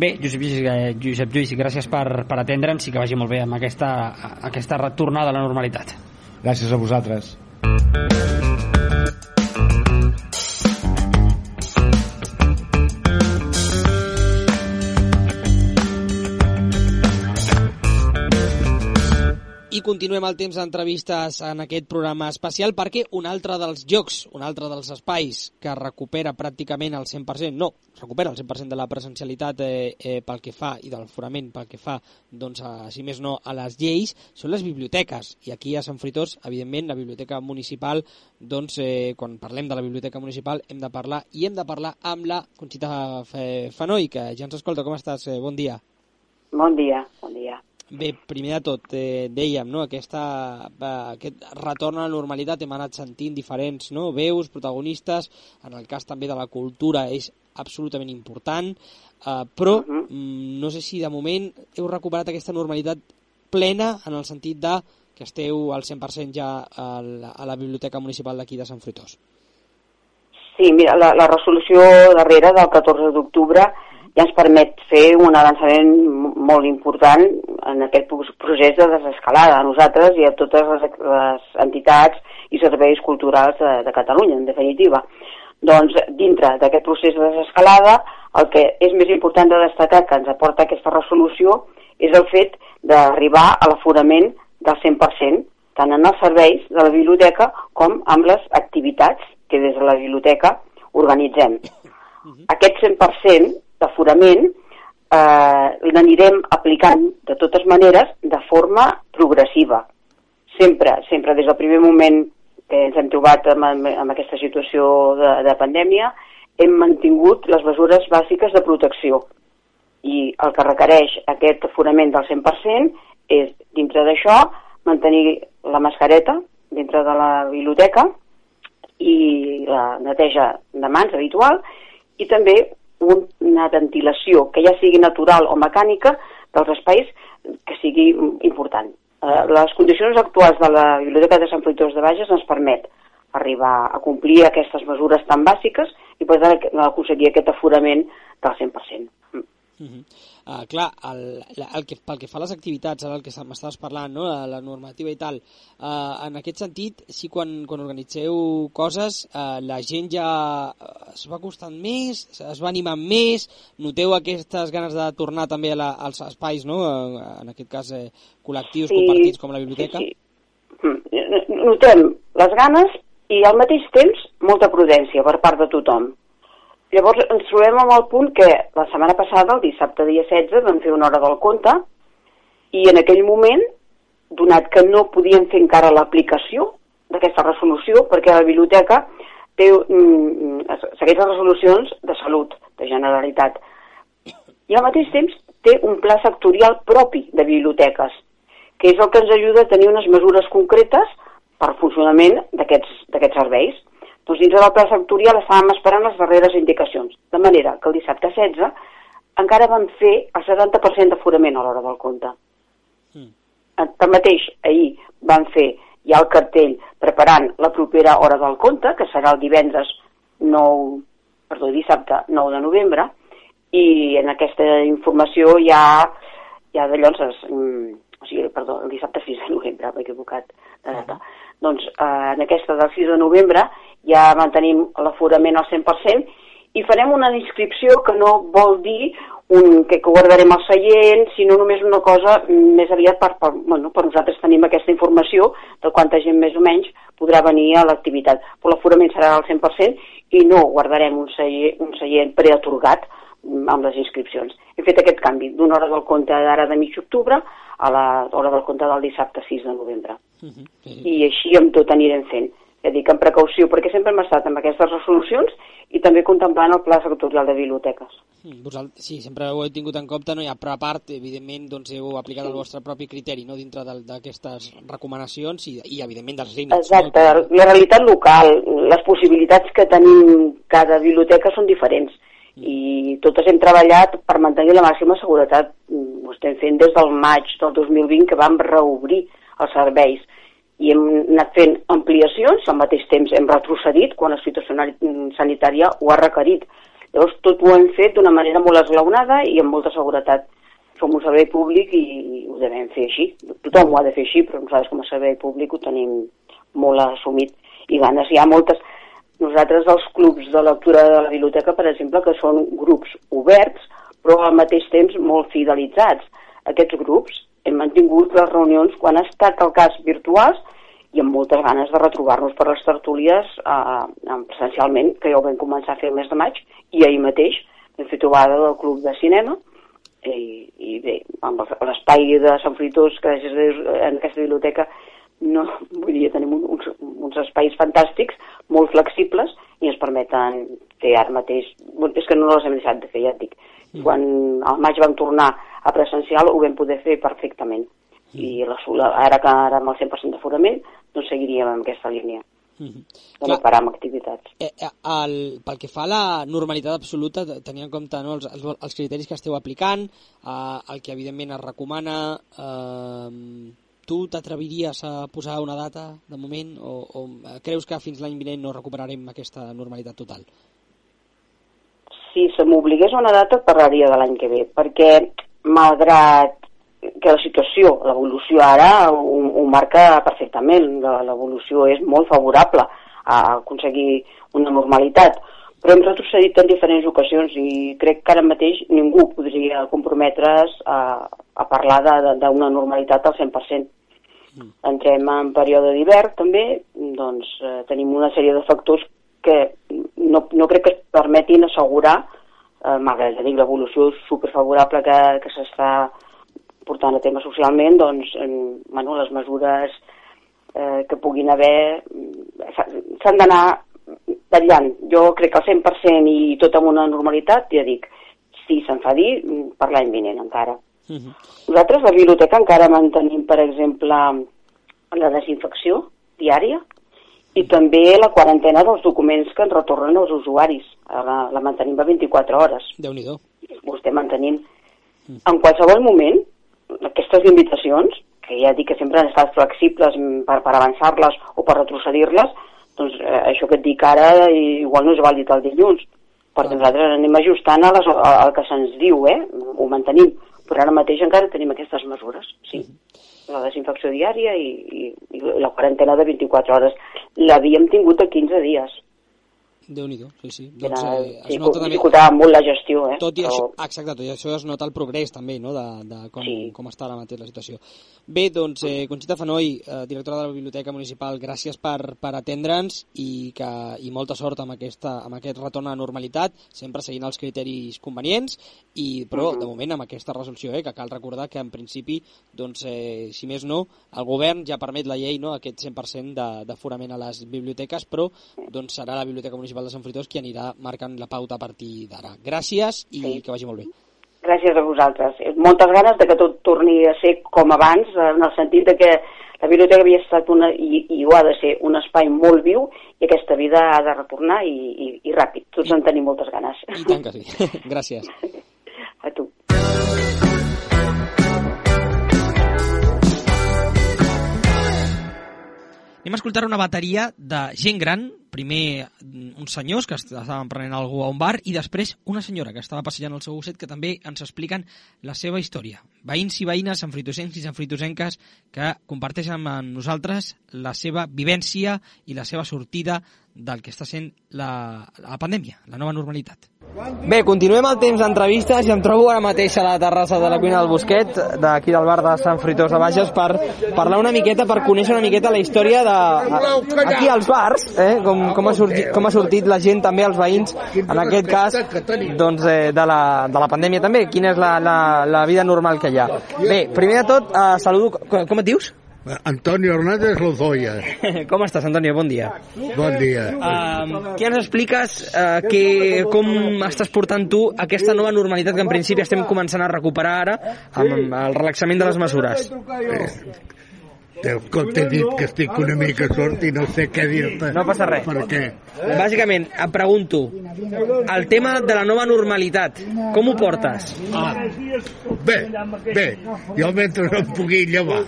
Bé, Josep Lluís, eh, Josep Lluís gràcies per, per atendre'ns i que vagi molt bé amb aquesta, aquesta retornada a la normalitat. Gràcies a vosaltres. Continuem el temps d'entrevistes en aquest programa especial perquè un altre dels llocs, un altre dels espais que recupera pràcticament el 100%, no, recupera el 100% de la presencialitat eh, eh, pel que fa i del forament pel que fa, doncs, a, si més no, a les lleis, són les biblioteques. I aquí a Sant Fritós, evidentment, la biblioteca municipal, doncs, eh, quan parlem de la biblioteca municipal, hem de parlar i hem de parlar amb la Conxita Fanoi, que ja ens escolta. Com estàs? Eh, bon dia. Bon dia, bon dia. Bé, primer de tot, eh, dèiem, no? Aquesta, eh, aquest retorn a la normalitat hem anat sentint diferents no? veus, protagonistes, en el cas també de la cultura és absolutament important, eh, però uh -huh. mm, no sé si de moment heu recuperat aquesta normalitat plena en el sentit de que esteu al 100% ja a la, a la Biblioteca Municipal d'aquí de Sant Fruitós. Sí, mira, la, la resolució darrera del 14 d'octubre ja ens permet fer un avançament molt important en aquest procés de desescalada a nosaltres i a totes les, les entitats i serveis culturals de, de Catalunya, en definitiva. Doncs dintre d'aquest procés de desescalada, el que és més important de destacar que ens aporta aquesta resolució és el fet d'arribar a l'aforament del 100%, tant en els serveis de la biblioteca com amb les activitats que des de la biblioteca organitzem. Aquest 100% d'aforament eh, l'anirem aplicant de totes maneres de forma progressiva. Sempre, sempre des del primer moment que ens hem trobat amb, amb aquesta situació de, de pandèmia, hem mantingut les mesures bàsiques de protecció. I el que requereix aquest aforament del 100% és, dintre d'això, mantenir la mascareta dintre de la biblioteca i la neteja de mans habitual i també una ventilació que ja sigui natural o mecànica dels espais que sigui important. Eh, les condicions actuals de la Biblioteca de Sant Fruitós de Bages ens permet arribar a complir aquestes mesures tan bàsiques i tant aconseguir aquest aforament del 100%. Uh -huh. uh, clar, el, el que, pel que fa a les activitats, ara el que m'estaves parlant, no? la, la normativa i tal, uh, en aquest sentit, sí, quan, quan organitzeu coses, uh, la gent ja es va costant més, es va animant més, noteu aquestes ganes de tornar també a la, als espais, no? Uh, en aquest cas, eh, col·lectius, sí, compartits, com la biblioteca? Sí, sí. Mm, notem les ganes i al mateix temps molta prudència per part de tothom Llavors ens trobem amb el punt que la setmana passada, el dissabte dia 16, vam fer una hora del compte i en aquell moment, donat que no podíem fer encara l'aplicació d'aquesta resolució, perquè la biblioteca té, mm, segueix les resolucions de salut, de generalitat, i al mateix temps té un pla sectorial propi de biblioteques, que és el que ens ajuda a tenir unes mesures concretes per funcionament d'aquests serveis. Doncs dins del pla sectorial estàvem esperant les darreres indicacions, de manera que el dissabte 16 encara vam fer el 70% d'aforament a l'hora del compte. Mm. Tanmateix, ahir vam fer ja el cartell preparant la propera hora del compte, que serà el divendres 9, perdó, dissabte 9 de novembre, i en aquesta informació ja, ja de llavors, mm, o sigui, perdó, el dissabte 6 de novembre, m'he equivocat de data. Uh -huh. Doncs eh, en aquesta del 6 de novembre ja mantenim l'aforament al 100% i farem una inscripció que no vol dir un, que, guardarem el seient, sinó només una cosa més aviat per, per, bueno, per nosaltres tenim aquesta informació de quanta gent més o menys podrà venir a l'activitat. Però l'aforament serà al 100% i no guardarem un seient, un seient preatorgat amb les inscripcions. Hem fet aquest canvi d'una hora del compte d'ara de mig octubre a l'hora del compte del dissabte 6 de novembre. Uh -huh. I així amb tot anirem fent. Ja dic, amb precaució, perquè sempre hem estat amb aquestes resolucions i també contemplant el pla sectorial de biblioteques. Vosaltres, sí, sempre ho heu tingut en compte, no? i a part, evidentment, doncs, heu aplicat el vostre propi criteri no? dintre d'aquestes recomanacions i, i, evidentment, dels límits. Exacte, no? la realitat local, les possibilitats que tenim cada biblioteca són diferents i totes hem treballat per mantenir la màxima seguretat. Ho estem fent des del maig del 2020 que vam reobrir els serveis i hem anat fent ampliacions, al mateix temps hem retrocedit quan la situació sanitària ho ha requerit. Llavors tot ho hem fet d'una manera molt esglaonada i amb molta seguretat. Som un servei públic i ho devem fer així. Tothom ho ha de fer així, però nosaltres com a servei públic ho tenim molt assumit i ganes. Hi ha moltes, nosaltres els clubs de lectura de la biblioteca, per exemple, que són grups oberts, però al mateix temps molt fidelitzats. Aquests grups hem mantingut les reunions quan ha estat el cas virtuals i amb moltes ganes de retrobar-nos per les tertúlies eh, presencialment, que ja ho vam començar a fer el mes de maig, i ahir mateix vam fer trobada del Club de Cinema, i, i bé, amb l'espai de Sant Fritós, que en aquesta biblioteca no, vull dir, tenim uns, uns espais fantàstics, molt flexibles, i ens permeten fer ara mateix... És que no les hem deixat de fer, ja et dic. Mm. Quan al maig vam tornar a presencial ho vam poder fer perfectament. I la, ara que ara amb el 100% d'aforament, doncs seguiríem amb aquesta línia. Mm -hmm. de no parar amb activitats. Eh, eh, el, pel que fa a la normalitat absoluta, tenint en compte no, els, els, els criteris que esteu aplicant, eh, el que evidentment es recomana, eh, tu t'atreviries a posar una data de moment o, o creus que fins l'any vinent no recuperarem aquesta normalitat total? Si se m'obligués una data parlaria de l'any que ve, perquè malgrat que la situació, l'evolució ara ho, ho marca perfectament, l'evolució és molt favorable a aconseguir una normalitat, però hem retrocedit en diferents ocasions i crec que ara mateix ningú podria comprometre's a, a parlar d'una normalitat al 100%. Mm. entrem en període d'hivern també, doncs eh, tenim una sèrie de factors que no, no crec que es permetin assegurar, eh, malgrat que l'evolució superfavorable que, que s'està portant a tema socialment, doncs, en, bueno, les mesures eh, que puguin haver s'han d'anar vetllant. Jo crec que al 100% i tot amb una normalitat, ja dic, si se'n fa dir, per l'any vinent encara. Uh -huh. Nosaltres, la biblioteca, encara mantenim, per exemple, la desinfecció diària i també la quarantena dels documents que ens retornen els usuaris. La, la mantenim a 24 hores. déu nhi mantenint. Uh -huh. En qualsevol moment, aquestes limitacions, que ja dic que sempre han estat flexibles per, per avançar-les o per retrocedir-les, doncs eh, això que et dic ara igual no és vàlid el dilluns, perquè ah. nosaltres anem ajustant a les, al que se'ns diu, eh? ho mantenim però ara mateix encara tenim aquestes mesures, sí. -hmm. La desinfecció diària i, i, i la quarantena de 24 hores. L'havíem tingut a 15 dies déu nhi sí, sí. Doncs, eh, sí, es nota també... molt la gestió, eh? Tot i Però... això, exacte, tot i això es nota el progrés també, no?, de, de com, sí. com està ara mateix la situació. Bé, doncs, eh, Conxita Fanoi, eh, directora de la Biblioteca Municipal, gràcies per, per atendre'ns i, que, i molta sort amb, aquesta, amb aquest retorn a normalitat, sempre seguint els criteris convenients, i, però, uh -huh. de moment, amb aquesta resolució, eh, que cal recordar que, en principi, doncs, eh, si més no, el govern ja permet la llei, no?, aquest 100% d'aforament a les biblioteques, però doncs, serà la Biblioteca Municipal Municipal de Sant Fruitós qui anirà marcant la pauta a partir d'ara. Gràcies i sí. que vagi molt bé. Gràcies a vosaltres. Moltes ganes de que tot torni a ser com abans, en el sentit de que la biblioteca havia estat una, i, i ho ha de ser, un espai molt viu i aquesta vida ha de retornar i, i, i ràpid. Tots en tenim moltes ganes. I tant que sí. Gràcies. A tu. Anem a escoltar una bateria de gent gran, primer uns senyors que estaven prenent algú a un bar i després una senyora que estava passejant el seu gosset que també ens expliquen la seva història. Veïns i veïnes, sanfritosencs i sanfritosenques que comparteixen amb nosaltres la seva vivència i la seva sortida del que està sent la, la pandèmia, la nova normalitat. Bé, continuem el temps d'entrevistes i em trobo ara mateix a la terrassa de la cuina del Bosquet, d'aquí del bar de Sant Fritós de Bages, per parlar una miqueta, per conèixer una miqueta la història de... Aquí als bars, eh, com, com, ha sorgit, com ha sortit la gent també, els veïns, en aquest cas, doncs, eh, de, la, de la pandèmia també, quina és la, la, la vida normal que hi ha. Bé, primer de tot, eh, saludo... Com et dius? Antonio Hernández Lozoya. Com estàs, Antonio? Bon dia. Bon dia. Uh, què ens expliques uh, que, com estàs portant tu aquesta nova normalitat que en principi estem començant a recuperar ara amb el relaxament de les mesures? Eh, com t'he dit que estic una mica sort i no sé què dir-te. No passa res. Per què? Bàsicament, em pregunto, el tema de la nova normalitat, com ho portes? Ah, bé, bé, jo mentre no em pugui llevar,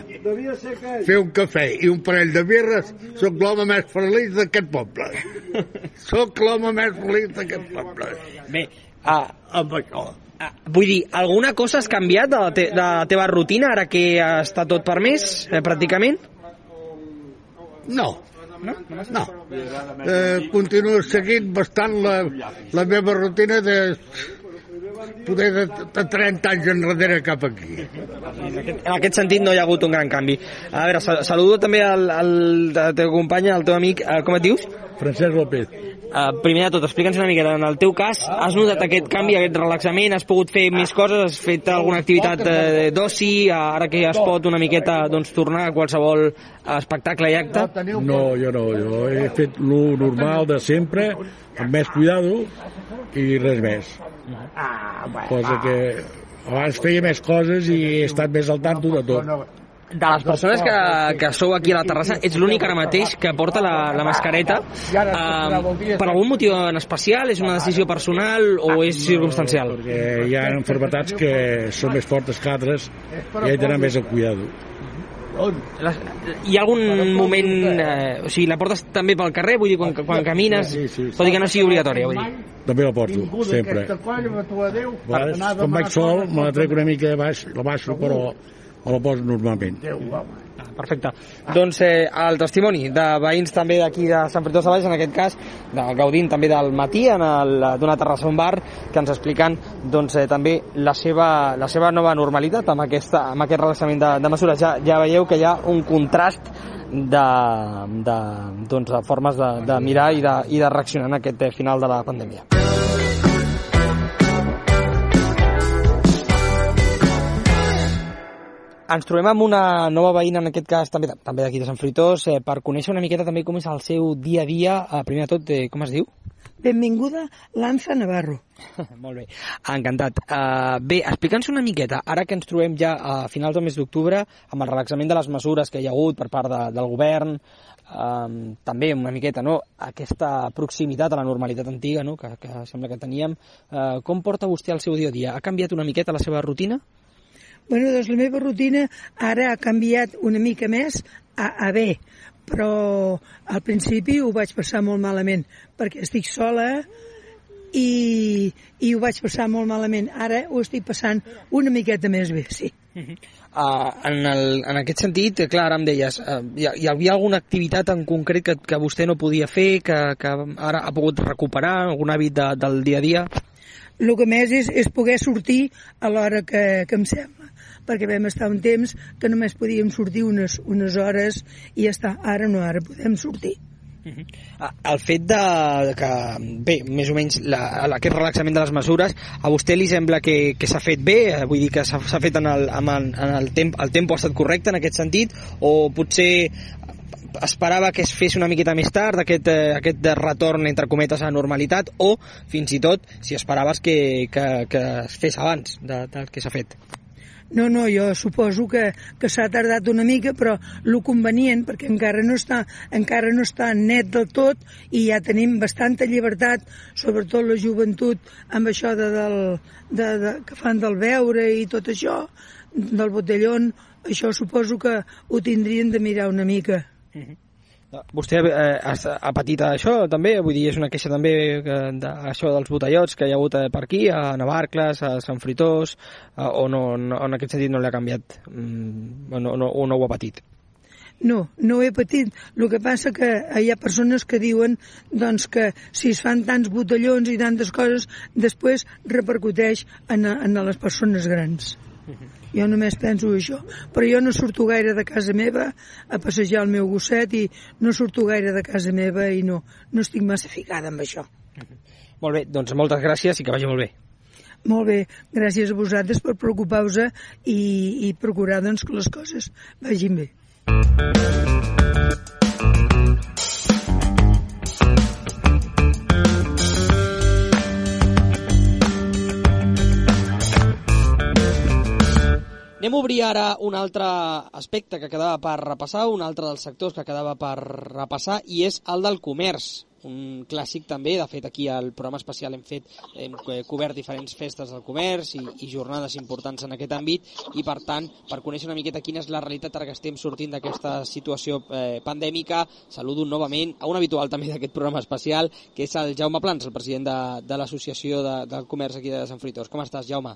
fer un cafè i un parell de birres, sóc l'home més feliç d'aquest poble. sóc l'home més feliç d'aquest poble. Bé, ah, amb això. Ah, vull dir, alguna cosa has canviat de la, te de la teva rutina ara que està tot permès, eh, pràcticament? No. No? no. Eh, continuo seguint bastant la, la meva rutina de poder de, de 30 anys enrere cap aquí. En aquest, en aquest sentit no hi ha hagut un gran canvi. A veure, sal- saludo també al, al el teu company, el teu amic, eh, com et dius? Francesc López. Uh, primer de tot, explica'ns una miqueta, en el teu cas, has notat aquest canvi, aquest relaxament, has pogut fer més coses, has fet alguna activitat eh, d'oci, ara que es pot una miqueta doncs, tornar a qualsevol espectacle i acte? No, jo no, jo he fet lo normal de sempre, amb més cuidado i res més. Cosa que abans feia més coses i he estat més al tanto de tot. De les persones que, que sou aquí a la terrassa, ets l'únic ara mateix que porta la, la mascareta. Uh, per algun motiu en especial? És una decisió personal o és circumstancial? Perquè hi ha enfermetats que són més fortes que altres i he d'anar més al cuidado. Les, hi ha algun moment... Eh, o sigui, la portes també pel carrer? Vull dir, quan, quan camines, tot i que no sigui obligatòria, vull dir. També la porto, sempre. Quan vaig sol, me la trec una mica de baix, la baixo, però me la poso normalment. Ah, Perfecte. Doncs eh, el testimoni de veïns també d'aquí de Sant Fritós de Valls, en aquest cas, de, gaudint també del matí en el, d'una terrassa un bar, que ens expliquen doncs, eh, també la seva, la seva nova normalitat amb, aquesta, amb aquest relaxament de, de mesures. Ja, ja veieu que hi ha un contrast de, de, doncs, de formes de, de mirar i de, i de reaccionar en aquest eh, final de la pandèmia. Ens trobem amb una nova veïna, en aquest cas també, també d'aquí de Sant Fruitós, eh, per conèixer una miqueta també com és el seu dia a dia. Eh, primer de tot, eh, com es diu? Benvinguda, Lanza Navarro. Molt bé, encantat. Uh, bé, explica'ns una miqueta, ara que ens trobem ja a finals del mes d'octubre, amb el relaxament de les mesures que hi ha hagut per part de, del govern, um, també una miqueta, no?, aquesta proximitat a la normalitat antiga, no?, que, que sembla que teníem. Uh, com porta vostè el seu dia a dia? Ha canviat una miqueta la seva rutina? Bueno, doncs la meva rutina ara ha canviat una mica més a, a bé, però al principi ho vaig passar molt malament, perquè estic sola i, i ho vaig passar molt malament. Ara ho estic passant una miqueta més bé, sí. Uh, en, el, en aquest sentit, eh, clar, ara em deies, uh, hi, hi havia alguna activitat en concret que, que vostè no podia fer, que, que ara ha pogut recuperar, algun hàbit de, del dia a dia? El que més és, és poder sortir a l'hora que, que em sembla perquè vam estar un temps que només podíem sortir unes, unes hores i ja està, ara no, ara podem sortir. Ah, El fet de que, bé, més o menys la, aquest relaxament de les mesures, a vostè li sembla que, que s'ha fet bé? Eh, Vull dir que s'ha fet en el, el, en el, temp, el tempo ha estat correcte en aquest sentit? O potser esperava que es fes una miqueta més tard aquest, eh, aquest retorn entre cometes a la normalitat o fins i tot si esperaves que, que, que es fes abans de, del que s'ha fet No, no, jo suposo que, que s'ha tardat una mica, però el convenient, perquè encara no, està, encara no està net del tot i ja tenim bastanta llibertat, sobretot la joventut, amb això de, del, de, de, que fan del veure i tot això, del botellón, això suposo que ho tindrien de mirar una mica. Vostè eh, ha, ha patit això també? Vull dir, és una queixa també que, de, això dels botellots que hi ha hagut eh, per aquí, a Navarcles, a Sant Fritós, eh, o no, no, en aquest sentit no l'ha canviat, mm, no, no, o no ho ha patit? No, no he patit. El que passa que hi ha persones que diuen doncs, que si es fan tants botellons i tantes coses, després repercuteix en, en les persones grans. Jo només penso això. Però jo no surto gaire de casa meva a passejar el meu gosset i no surto gaire de casa meva i no, no estic massa ficada amb això. Molt bé, doncs moltes gràcies i que vagi molt bé. Molt bé, gràcies a vosaltres per preocupar-vos i, i procurar doncs, que les coses vagin bé. Anem a obrir ara un altre aspecte que quedava per repassar, un altre dels sectors que quedava per repassar, i és el del comerç un clàssic també, de fet aquí al programa especial hem fet, hem cobert diferents festes del comerç i, i jornades importants en aquest àmbit i per tant, per conèixer una miqueta quina és la realitat ara que estem sortint d'aquesta situació eh, pandèmica, saludo novament a un habitual també d'aquest programa especial que és el Jaume Plans, el president de, de l'associació de, del comerç aquí de Sant Fruitós. Com estàs, Jaume?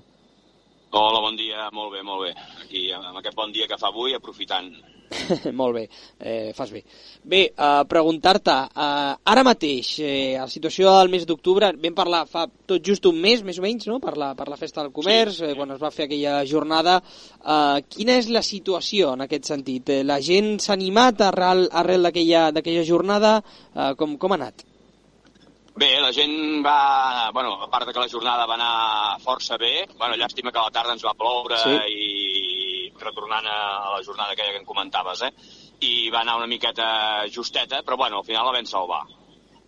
Hola, bon dia, molt bé, molt bé. Aquí, amb aquest bon dia que fa avui, aprofitant. Molt bé, eh, fas bé. Bé, eh, preguntar-te, eh, ara mateix, eh, la situació del mes d'octubre, vam parlar fa tot just un mes, més o menys, no?, per la, per la festa del comerç, eh, quan es va fer aquella jornada. Eh, quina és la situació en aquest sentit? Eh, la gent s'ha animat arrel, arrel d'aquella jornada? Eh, com, com ha anat? Bé, la gent va... Bueno, a part de que la jornada va anar força bé, bueno, llàstima que a la tarda ens va ploure sí. i retornant a, la jornada aquella que em comentaves, eh? I va anar una miqueta justeta, però bueno, al final la vam salvar.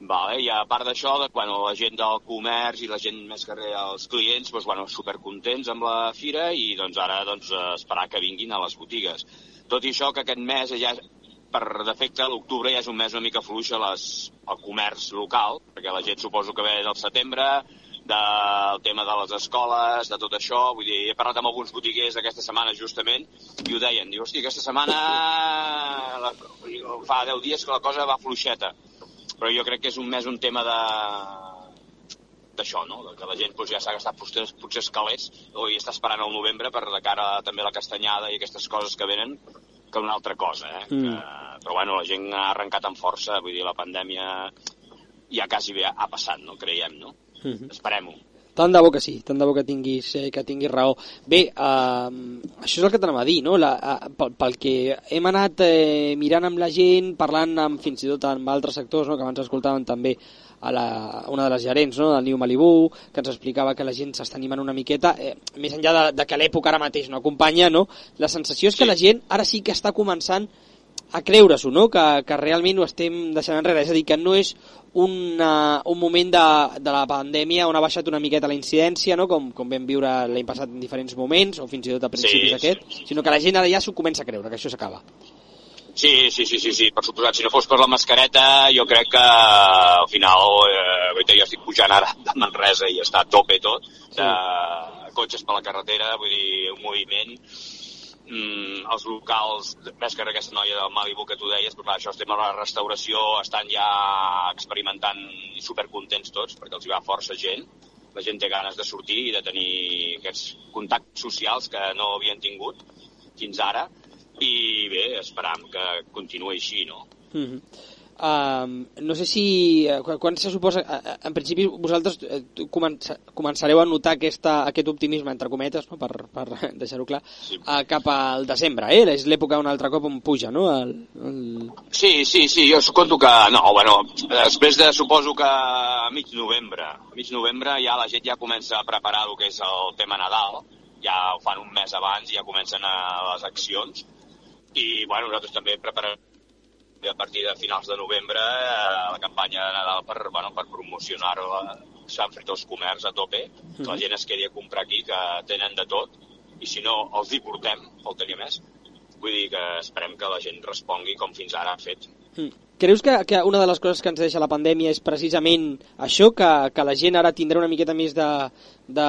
Vale, I a part d'això, bueno, la gent del comerç i la gent més que res, els clients, doncs, bueno, supercontents amb la fira i doncs, ara doncs, esperar que vinguin a les botigues. Tot i això que aquest mes ja per defecte l'octubre ja és un mes una mica fluix a les, al comerç local, perquè la gent suposo que ve del setembre, del tema de les escoles, de tot això. Vull dir, he parlat amb alguns botiguers aquesta setmana justament i ho deien. Diu, hosti, aquesta setmana la, fa 10 dies que la cosa va fluixeta. Però jo crec que és un més un tema de d'això, no? Que la gent doncs, ja s'ha gastat potser, potser escalers o hi està esperant el novembre per de cara també la castanyada i aquestes coses que venen que una altra cosa, eh? Mm. Que, però bueno, la gent ha arrencat amb força, vull dir, la pandèmia ja quasi bé ha passat, no? Creiem, no? Mm -hmm. Esperem-ho. Tant de bo que sí, tant de bo que tinguis, eh, que tinguis raó. Bé, eh, això és el que t'anava a dir, no? La, eh, pel, pel que hem anat eh, mirant amb la gent, parlant amb, fins i tot amb altres sectors, no? que abans escoltàvem també a, la, una de les gerents no? del New Malibu, que ens explicava que la gent s'està animant una miqueta, eh, més enllà de, de que l'època ara mateix no acompanya, no? la sensació és que la gent ara sí que està començant a creure-s'ho, no? que, que realment ho estem deixant enrere, és a dir, que no és una, un moment de, de la pandèmia on ha baixat una miqueta la incidència, no? com, com vam viure l'any passat en diferents moments, o fins i tot a principis sí, d'aquest, sí, sí. sinó que la gent ara ja s'ho comença a creure, que això s'acaba. Sí, sí, sí, sí, sí, per suposat. Si no fos per la mascareta, jo crec que al final, eh, jo estic pujant ara de Manresa i està a tope tot, de sí. cotxes per la carretera, vull dir, un moviment mm, els locals, més que aquesta noia del Malibu que tu deies, però clar, això estem a la restauració, estan ja experimentant i supercontents tots, perquè els hi va força gent. La gent té ganes de sortir i de tenir aquests contactes socials que no havien tingut fins ara, i bé, esperam que continuï així, no? Mm -hmm. Uh, no sé si, uh, quan se suposa, uh, en principi vosaltres comença, començareu a notar aquesta, aquest optimisme, entre cometes, no? per, per deixar-ho clar, sí. uh, cap al desembre, eh? És l'època un altre cop on puja, no? El, el... Sí, sí, sí, jo suposo que, no, bueno, després de, suposo que a mig novembre, a mig novembre ja la gent ja comença a preparar el que és el tema Nadal, ja ho fan un mes abans, ja comencen a les accions, i, bueno, nosaltres també preparem a partir de finals de novembre eh, la campanya de Nadal per, bueno, per promocionar-la s'han fet els comerç a tope, que la gent es quedi a comprar aquí, que tenen de tot, i si no, els hi portem, faltaria més. Vull dir que esperem que la gent respongui com fins ara ha fet. Mm. Creus que, que una de les coses que ens deixa la pandèmia és precisament això, que, que la gent ara tindrà una miqueta més de, de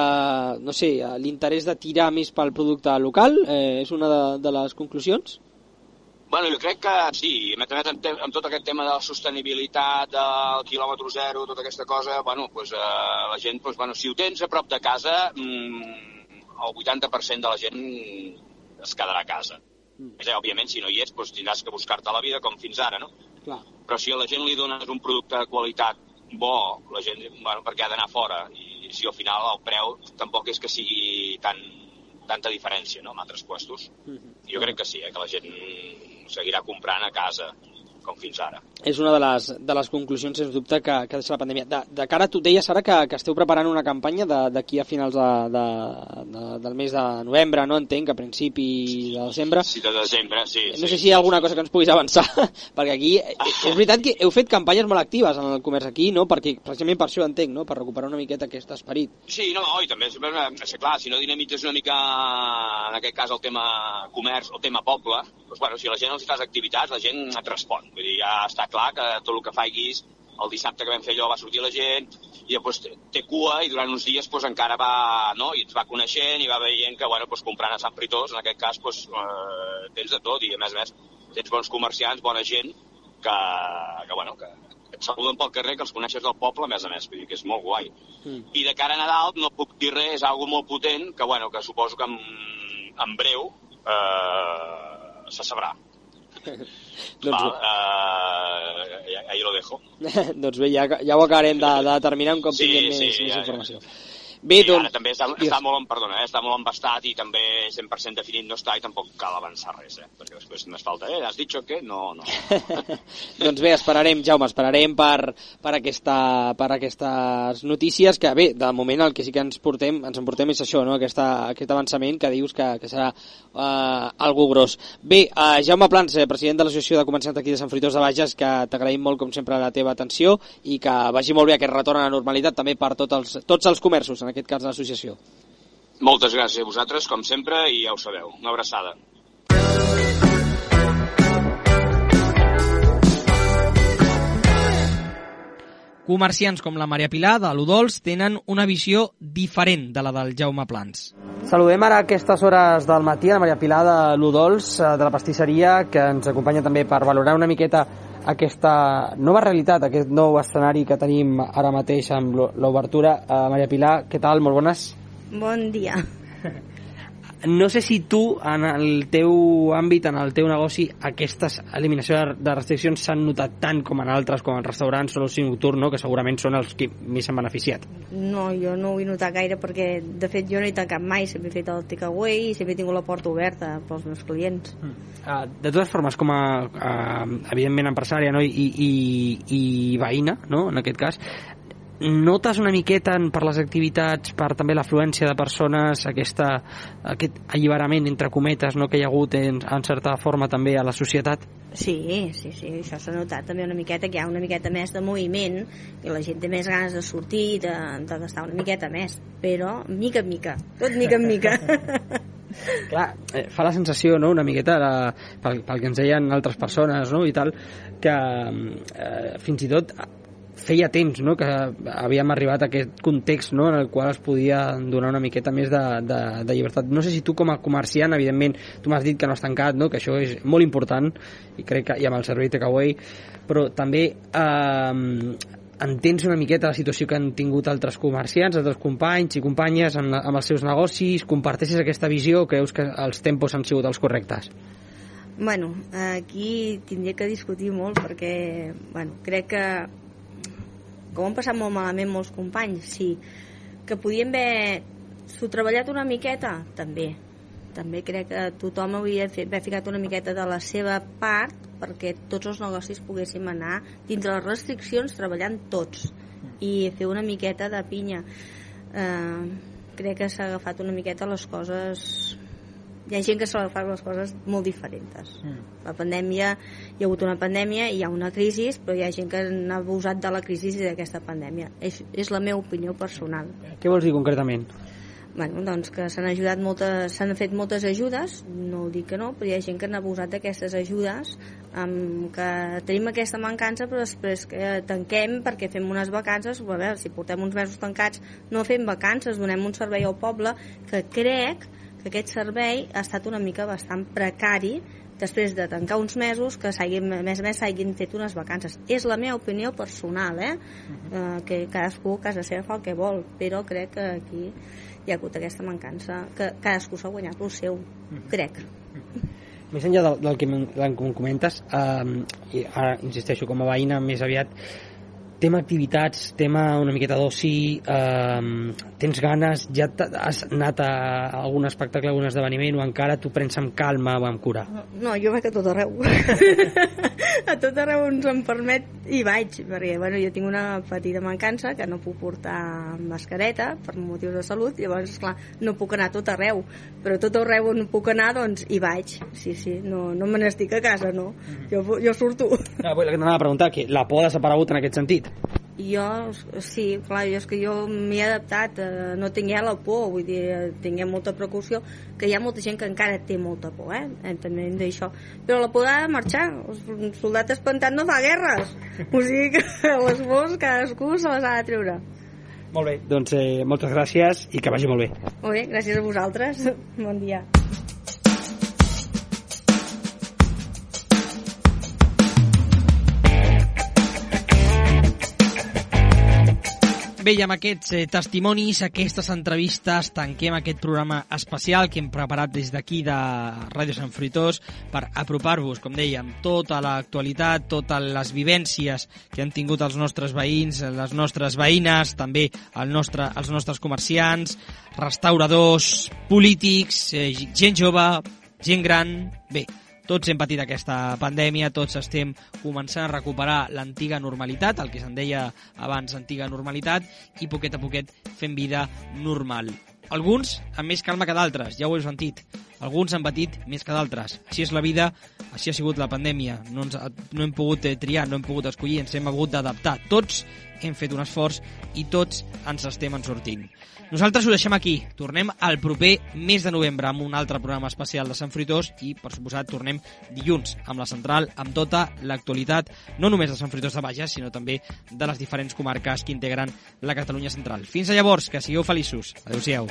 no sé, l'interès de tirar més pel producte local? Eh, és una de, de les conclusions? Bueno, jo crec que sí, a més amb, amb tot aquest tema de la sostenibilitat, del quilòmetre zero, tota aquesta cosa, bueno, pues, eh, la gent, pues, bueno, si ho tens a prop de casa, mm, el 80% de la gent es quedarà a casa. Mm. És, òbviament, si no hi ets, pues, tindràs que buscar-te la vida com fins ara, no? Clar. Però si a la gent li dones un producte de qualitat bo, la gent, bueno, perquè ha d'anar fora, i si al final el preu tampoc és que sigui tan, tanta diferència no, amb altres puestos. Mm -hmm. Jo crec que sí, eh, que la gent seguirà comprant a casa com fins ara. És una de les, de les conclusions, sens dubte, que, que deixa la pandèmia. De, de cara, tu deies ara que, que esteu preparant una campanya d'aquí a finals de, de, de, del mes de novembre, no entenc, a principi de desembre. Sí, de desembre, sí. No sí, sé si hi ha alguna cosa que ens puguis avançar, perquè aquí eh, és veritat que heu fet campanyes molt actives en el comerç aquí, no? Perquè precisament per això entenc, no? Per recuperar una miqueta aquest esperit. Sí, no, i també, és clar, si no dinamitzes una mica, en aquest cas, el tema comerç, el tema poble, doncs, bueno, si la gent els fas activitats, la gent et respon. Vull dir, ja està clar que tot el que faiguis, el dissabte que vam fer allò va sortir la gent, i després té cua i durant uns dies pues, encara va, no? i ens va coneixent i va veient que bueno, pues, comprant a Sant Fritós, en aquest cas, pues, eh, tens de tot i a més a més tens bons comerciants, bona gent que, que, bueno, que, que et saluden pel carrer, que els coneixes del poble, a més a més, vull dir que és molt guai. Mm. I de cara a Nadal no puc dir res, és algo molt potent, que, bueno, que suposo que en, en breu eh, se sabrà. Doncs Val, eh, ahí lo dejo. doncs bé, ja, ja ho acabarem de, de determinar un cop Sí, tinguem sí, més, ja, més ja. informació. Bé, I doncs... ara també està, està, molt, perdona, eh, està molt embastat i també 100% definit no està i tampoc cal avançar res, eh? perquè després més falta, eh, has dit que no, no. doncs bé, esperarem, Jaume, esperarem per, per, aquesta, per aquestes notícies, que bé, de moment el que sí que ens portem, ens emportem és això, no? Aquesta, aquest avançament que dius que, que serà uh, algo gros. Bé, uh, Jaume Plans, eh, president de l'Associació de Comerciants aquí de Sant Fruitós de Bages, que t'agraïm molt, com sempre, la teva atenció i que vagi molt bé aquest retorn a la normalitat també per tots els, tots els comerços, en aquest cas de l'associació. Moltes gràcies a vosaltres, com sempre, i ja ho sabeu. Una abraçada. Comerciants com la Maria Pilar de l'Udols tenen una visió diferent de la del Jaume Plans. Saludem ara a aquestes hores del matí a la Maria Pilar de l'Udols, eh, de la pastisseria, que ens acompanya també per valorar una miqueta aquesta nova realitat, aquest nou escenari que tenim ara mateix amb l'o- l'obertura. Uh, Maria Pilar, què tal? Molt bones. Bon dia. No sé si tu, en el teu àmbit, en el teu negoci, aquestes eliminació de- de restriccions s'han notat tant com en altres, com en restaurants o l'oci nocturn, no? que segurament són els que més s'han beneficiat. No, jo no ho he notat gaire perquè, de fet, jo no he tancat mai, sempre he fet el takeaway i sempre he tingut la porta oberta pels meus clients. Uh, de totes formes, com a, a evidentment empresària no? I, i, i veïna, no? en aquest cas, notes una miqueta en, per les activitats, per també l'afluència de persones, aquesta, aquest alliberament, entre cometes, no? que hi ha hagut en, en certa forma també a la societat? Sí, sí, sí, això s'ha notat també una miqueta, que hi ha una miqueta més de moviment i la gent té més ganes de sortir, de, de gastar una miqueta més, però mica en mica, tot mica en mica. Clar, eh, fa la sensació, no?, una miqueta, la, pel, pel que ens deien altres persones, no?, i tal, que eh, fins i tot feia temps no? que havíem arribat a aquest context no? en el qual es podia donar una miqueta més de, de, de llibertat. No sé si tu com a comerciant, evidentment, tu m'has dit que no has tancat, no? que això és molt important, i crec que i amb el servei takeaway, però també eh, entens una miqueta la situació que han tingut altres comerciants, altres companys i companyes amb, amb els seus negocis, comparteixes aquesta visió creus que els tempos han sigut els correctes? Bueno, aquí tindria que discutir molt perquè, bueno, crec que com han passat molt malament molts companys, sí. Que podien haver s'ho treballat una miqueta, també. També crec que tothom hauria fet, haver ficat una miqueta de la seva part perquè tots els negocis poguéssim anar dins de les restriccions treballant tots i fer una miqueta de pinya. Eh, crec que s'ha agafat una miqueta les coses hi ha gent que s'ha agafat les coses molt diferents. Mm. La pandèmia, hi ha hagut una pandèmia, hi ha una crisi, però hi ha gent que n'ha abusat de la crisi i d'aquesta pandèmia. És, és la meva opinió personal. Què vols dir concretament? Bueno, doncs que s'han ajudat moltes, s'han fet moltes ajudes, no dic que no, però hi ha gent que n'ha abusat d'aquestes ajudes, amb que tenim aquesta mancança, però després que tanquem perquè fem unes vacances, a veure, si portem uns mesos tancats, no fem vacances, donem un servei al poble, que crec que aquest servei ha estat una mica bastant precari després de tancar uns mesos que s'hagin, a més a més s'hagin fet unes vacances. És la meva opinió personal, eh? Uh -huh. eh que cadascú a casa seva fa el que vol, però crec que aquí hi ha hagut aquesta mancança, que cadascú s'ha guanyat el seu, uh -huh. crec. Més enllà del, del que em comentes, eh, ara insisteixo, com a veïna més aviat, tema activitats, tema una miqueta d'oci, eh, tens ganes, ja has anat a algun espectacle, algun esdeveniment o encara t'ho prens amb calma o amb cura? No, jo vaig a tot arreu. a tot arreu on se'm permet i vaig, perquè bueno, jo tinc una petita mancança que no puc portar mascareta per motius de salut, llavors, clar, no puc anar a tot arreu, però tot arreu on puc anar, doncs hi vaig. Sí, sí, no, no me n'estic a casa, no. Jo, jo surto. Ah, bueno, t'anava a preguntar, que la por ha desaparegut en aquest sentit? Jo, sí, clar, jo és que jo m'hi he adaptat, eh, no tingué la por, vull dir, eh, tingué molta precaució, que hi ha molta gent que encara té molta por, eh, eh també d'això. Però la por ha de marxar, el soldat espantat no fa guerres, o sigui que les pors cadascú se les ha de treure. Molt bé, doncs eh, moltes gràcies i que vagi molt bé. Molt bé, gràcies a vosaltres, bon dia. Bé, i amb aquests eh, testimonis, aquestes entrevistes, tanquem aquest programa especial que hem preparat des d'aquí de Ràdio Sant Fruitós per apropar-vos, com dèiem, tota l'actualitat, totes les vivències que han tingut els nostres veïns, les nostres veïnes, també el nostre, els nostres comerciants, restauradors, polítics, eh, gent jove, gent gran... Bé, tots hem patit aquesta pandèmia, tots estem començant a recuperar l'antiga normalitat, el que se'n deia abans antiga normalitat, i poquet a poquet fent vida normal. Alguns amb més calma que d'altres, ja ho heu sentit. Alguns han patit més que d'altres. Així és la vida, així ha sigut la pandèmia. No, ens, no hem pogut eh, triar, no hem pogut escollir, ens hem hagut d'adaptar. Tots hem fet un esforç i tots ens estem en sortint. Nosaltres ho deixem aquí. Tornem al proper mes de novembre amb un altre programa especial de Sant Fruitós i, per suposat, tornem dilluns amb la central, amb tota l'actualitat, no només de Sant Fruitós de Bages, sinó també de les diferents comarques que integren la Catalunya central. Fins a llavors, que sigueu feliços. Adéu-siau.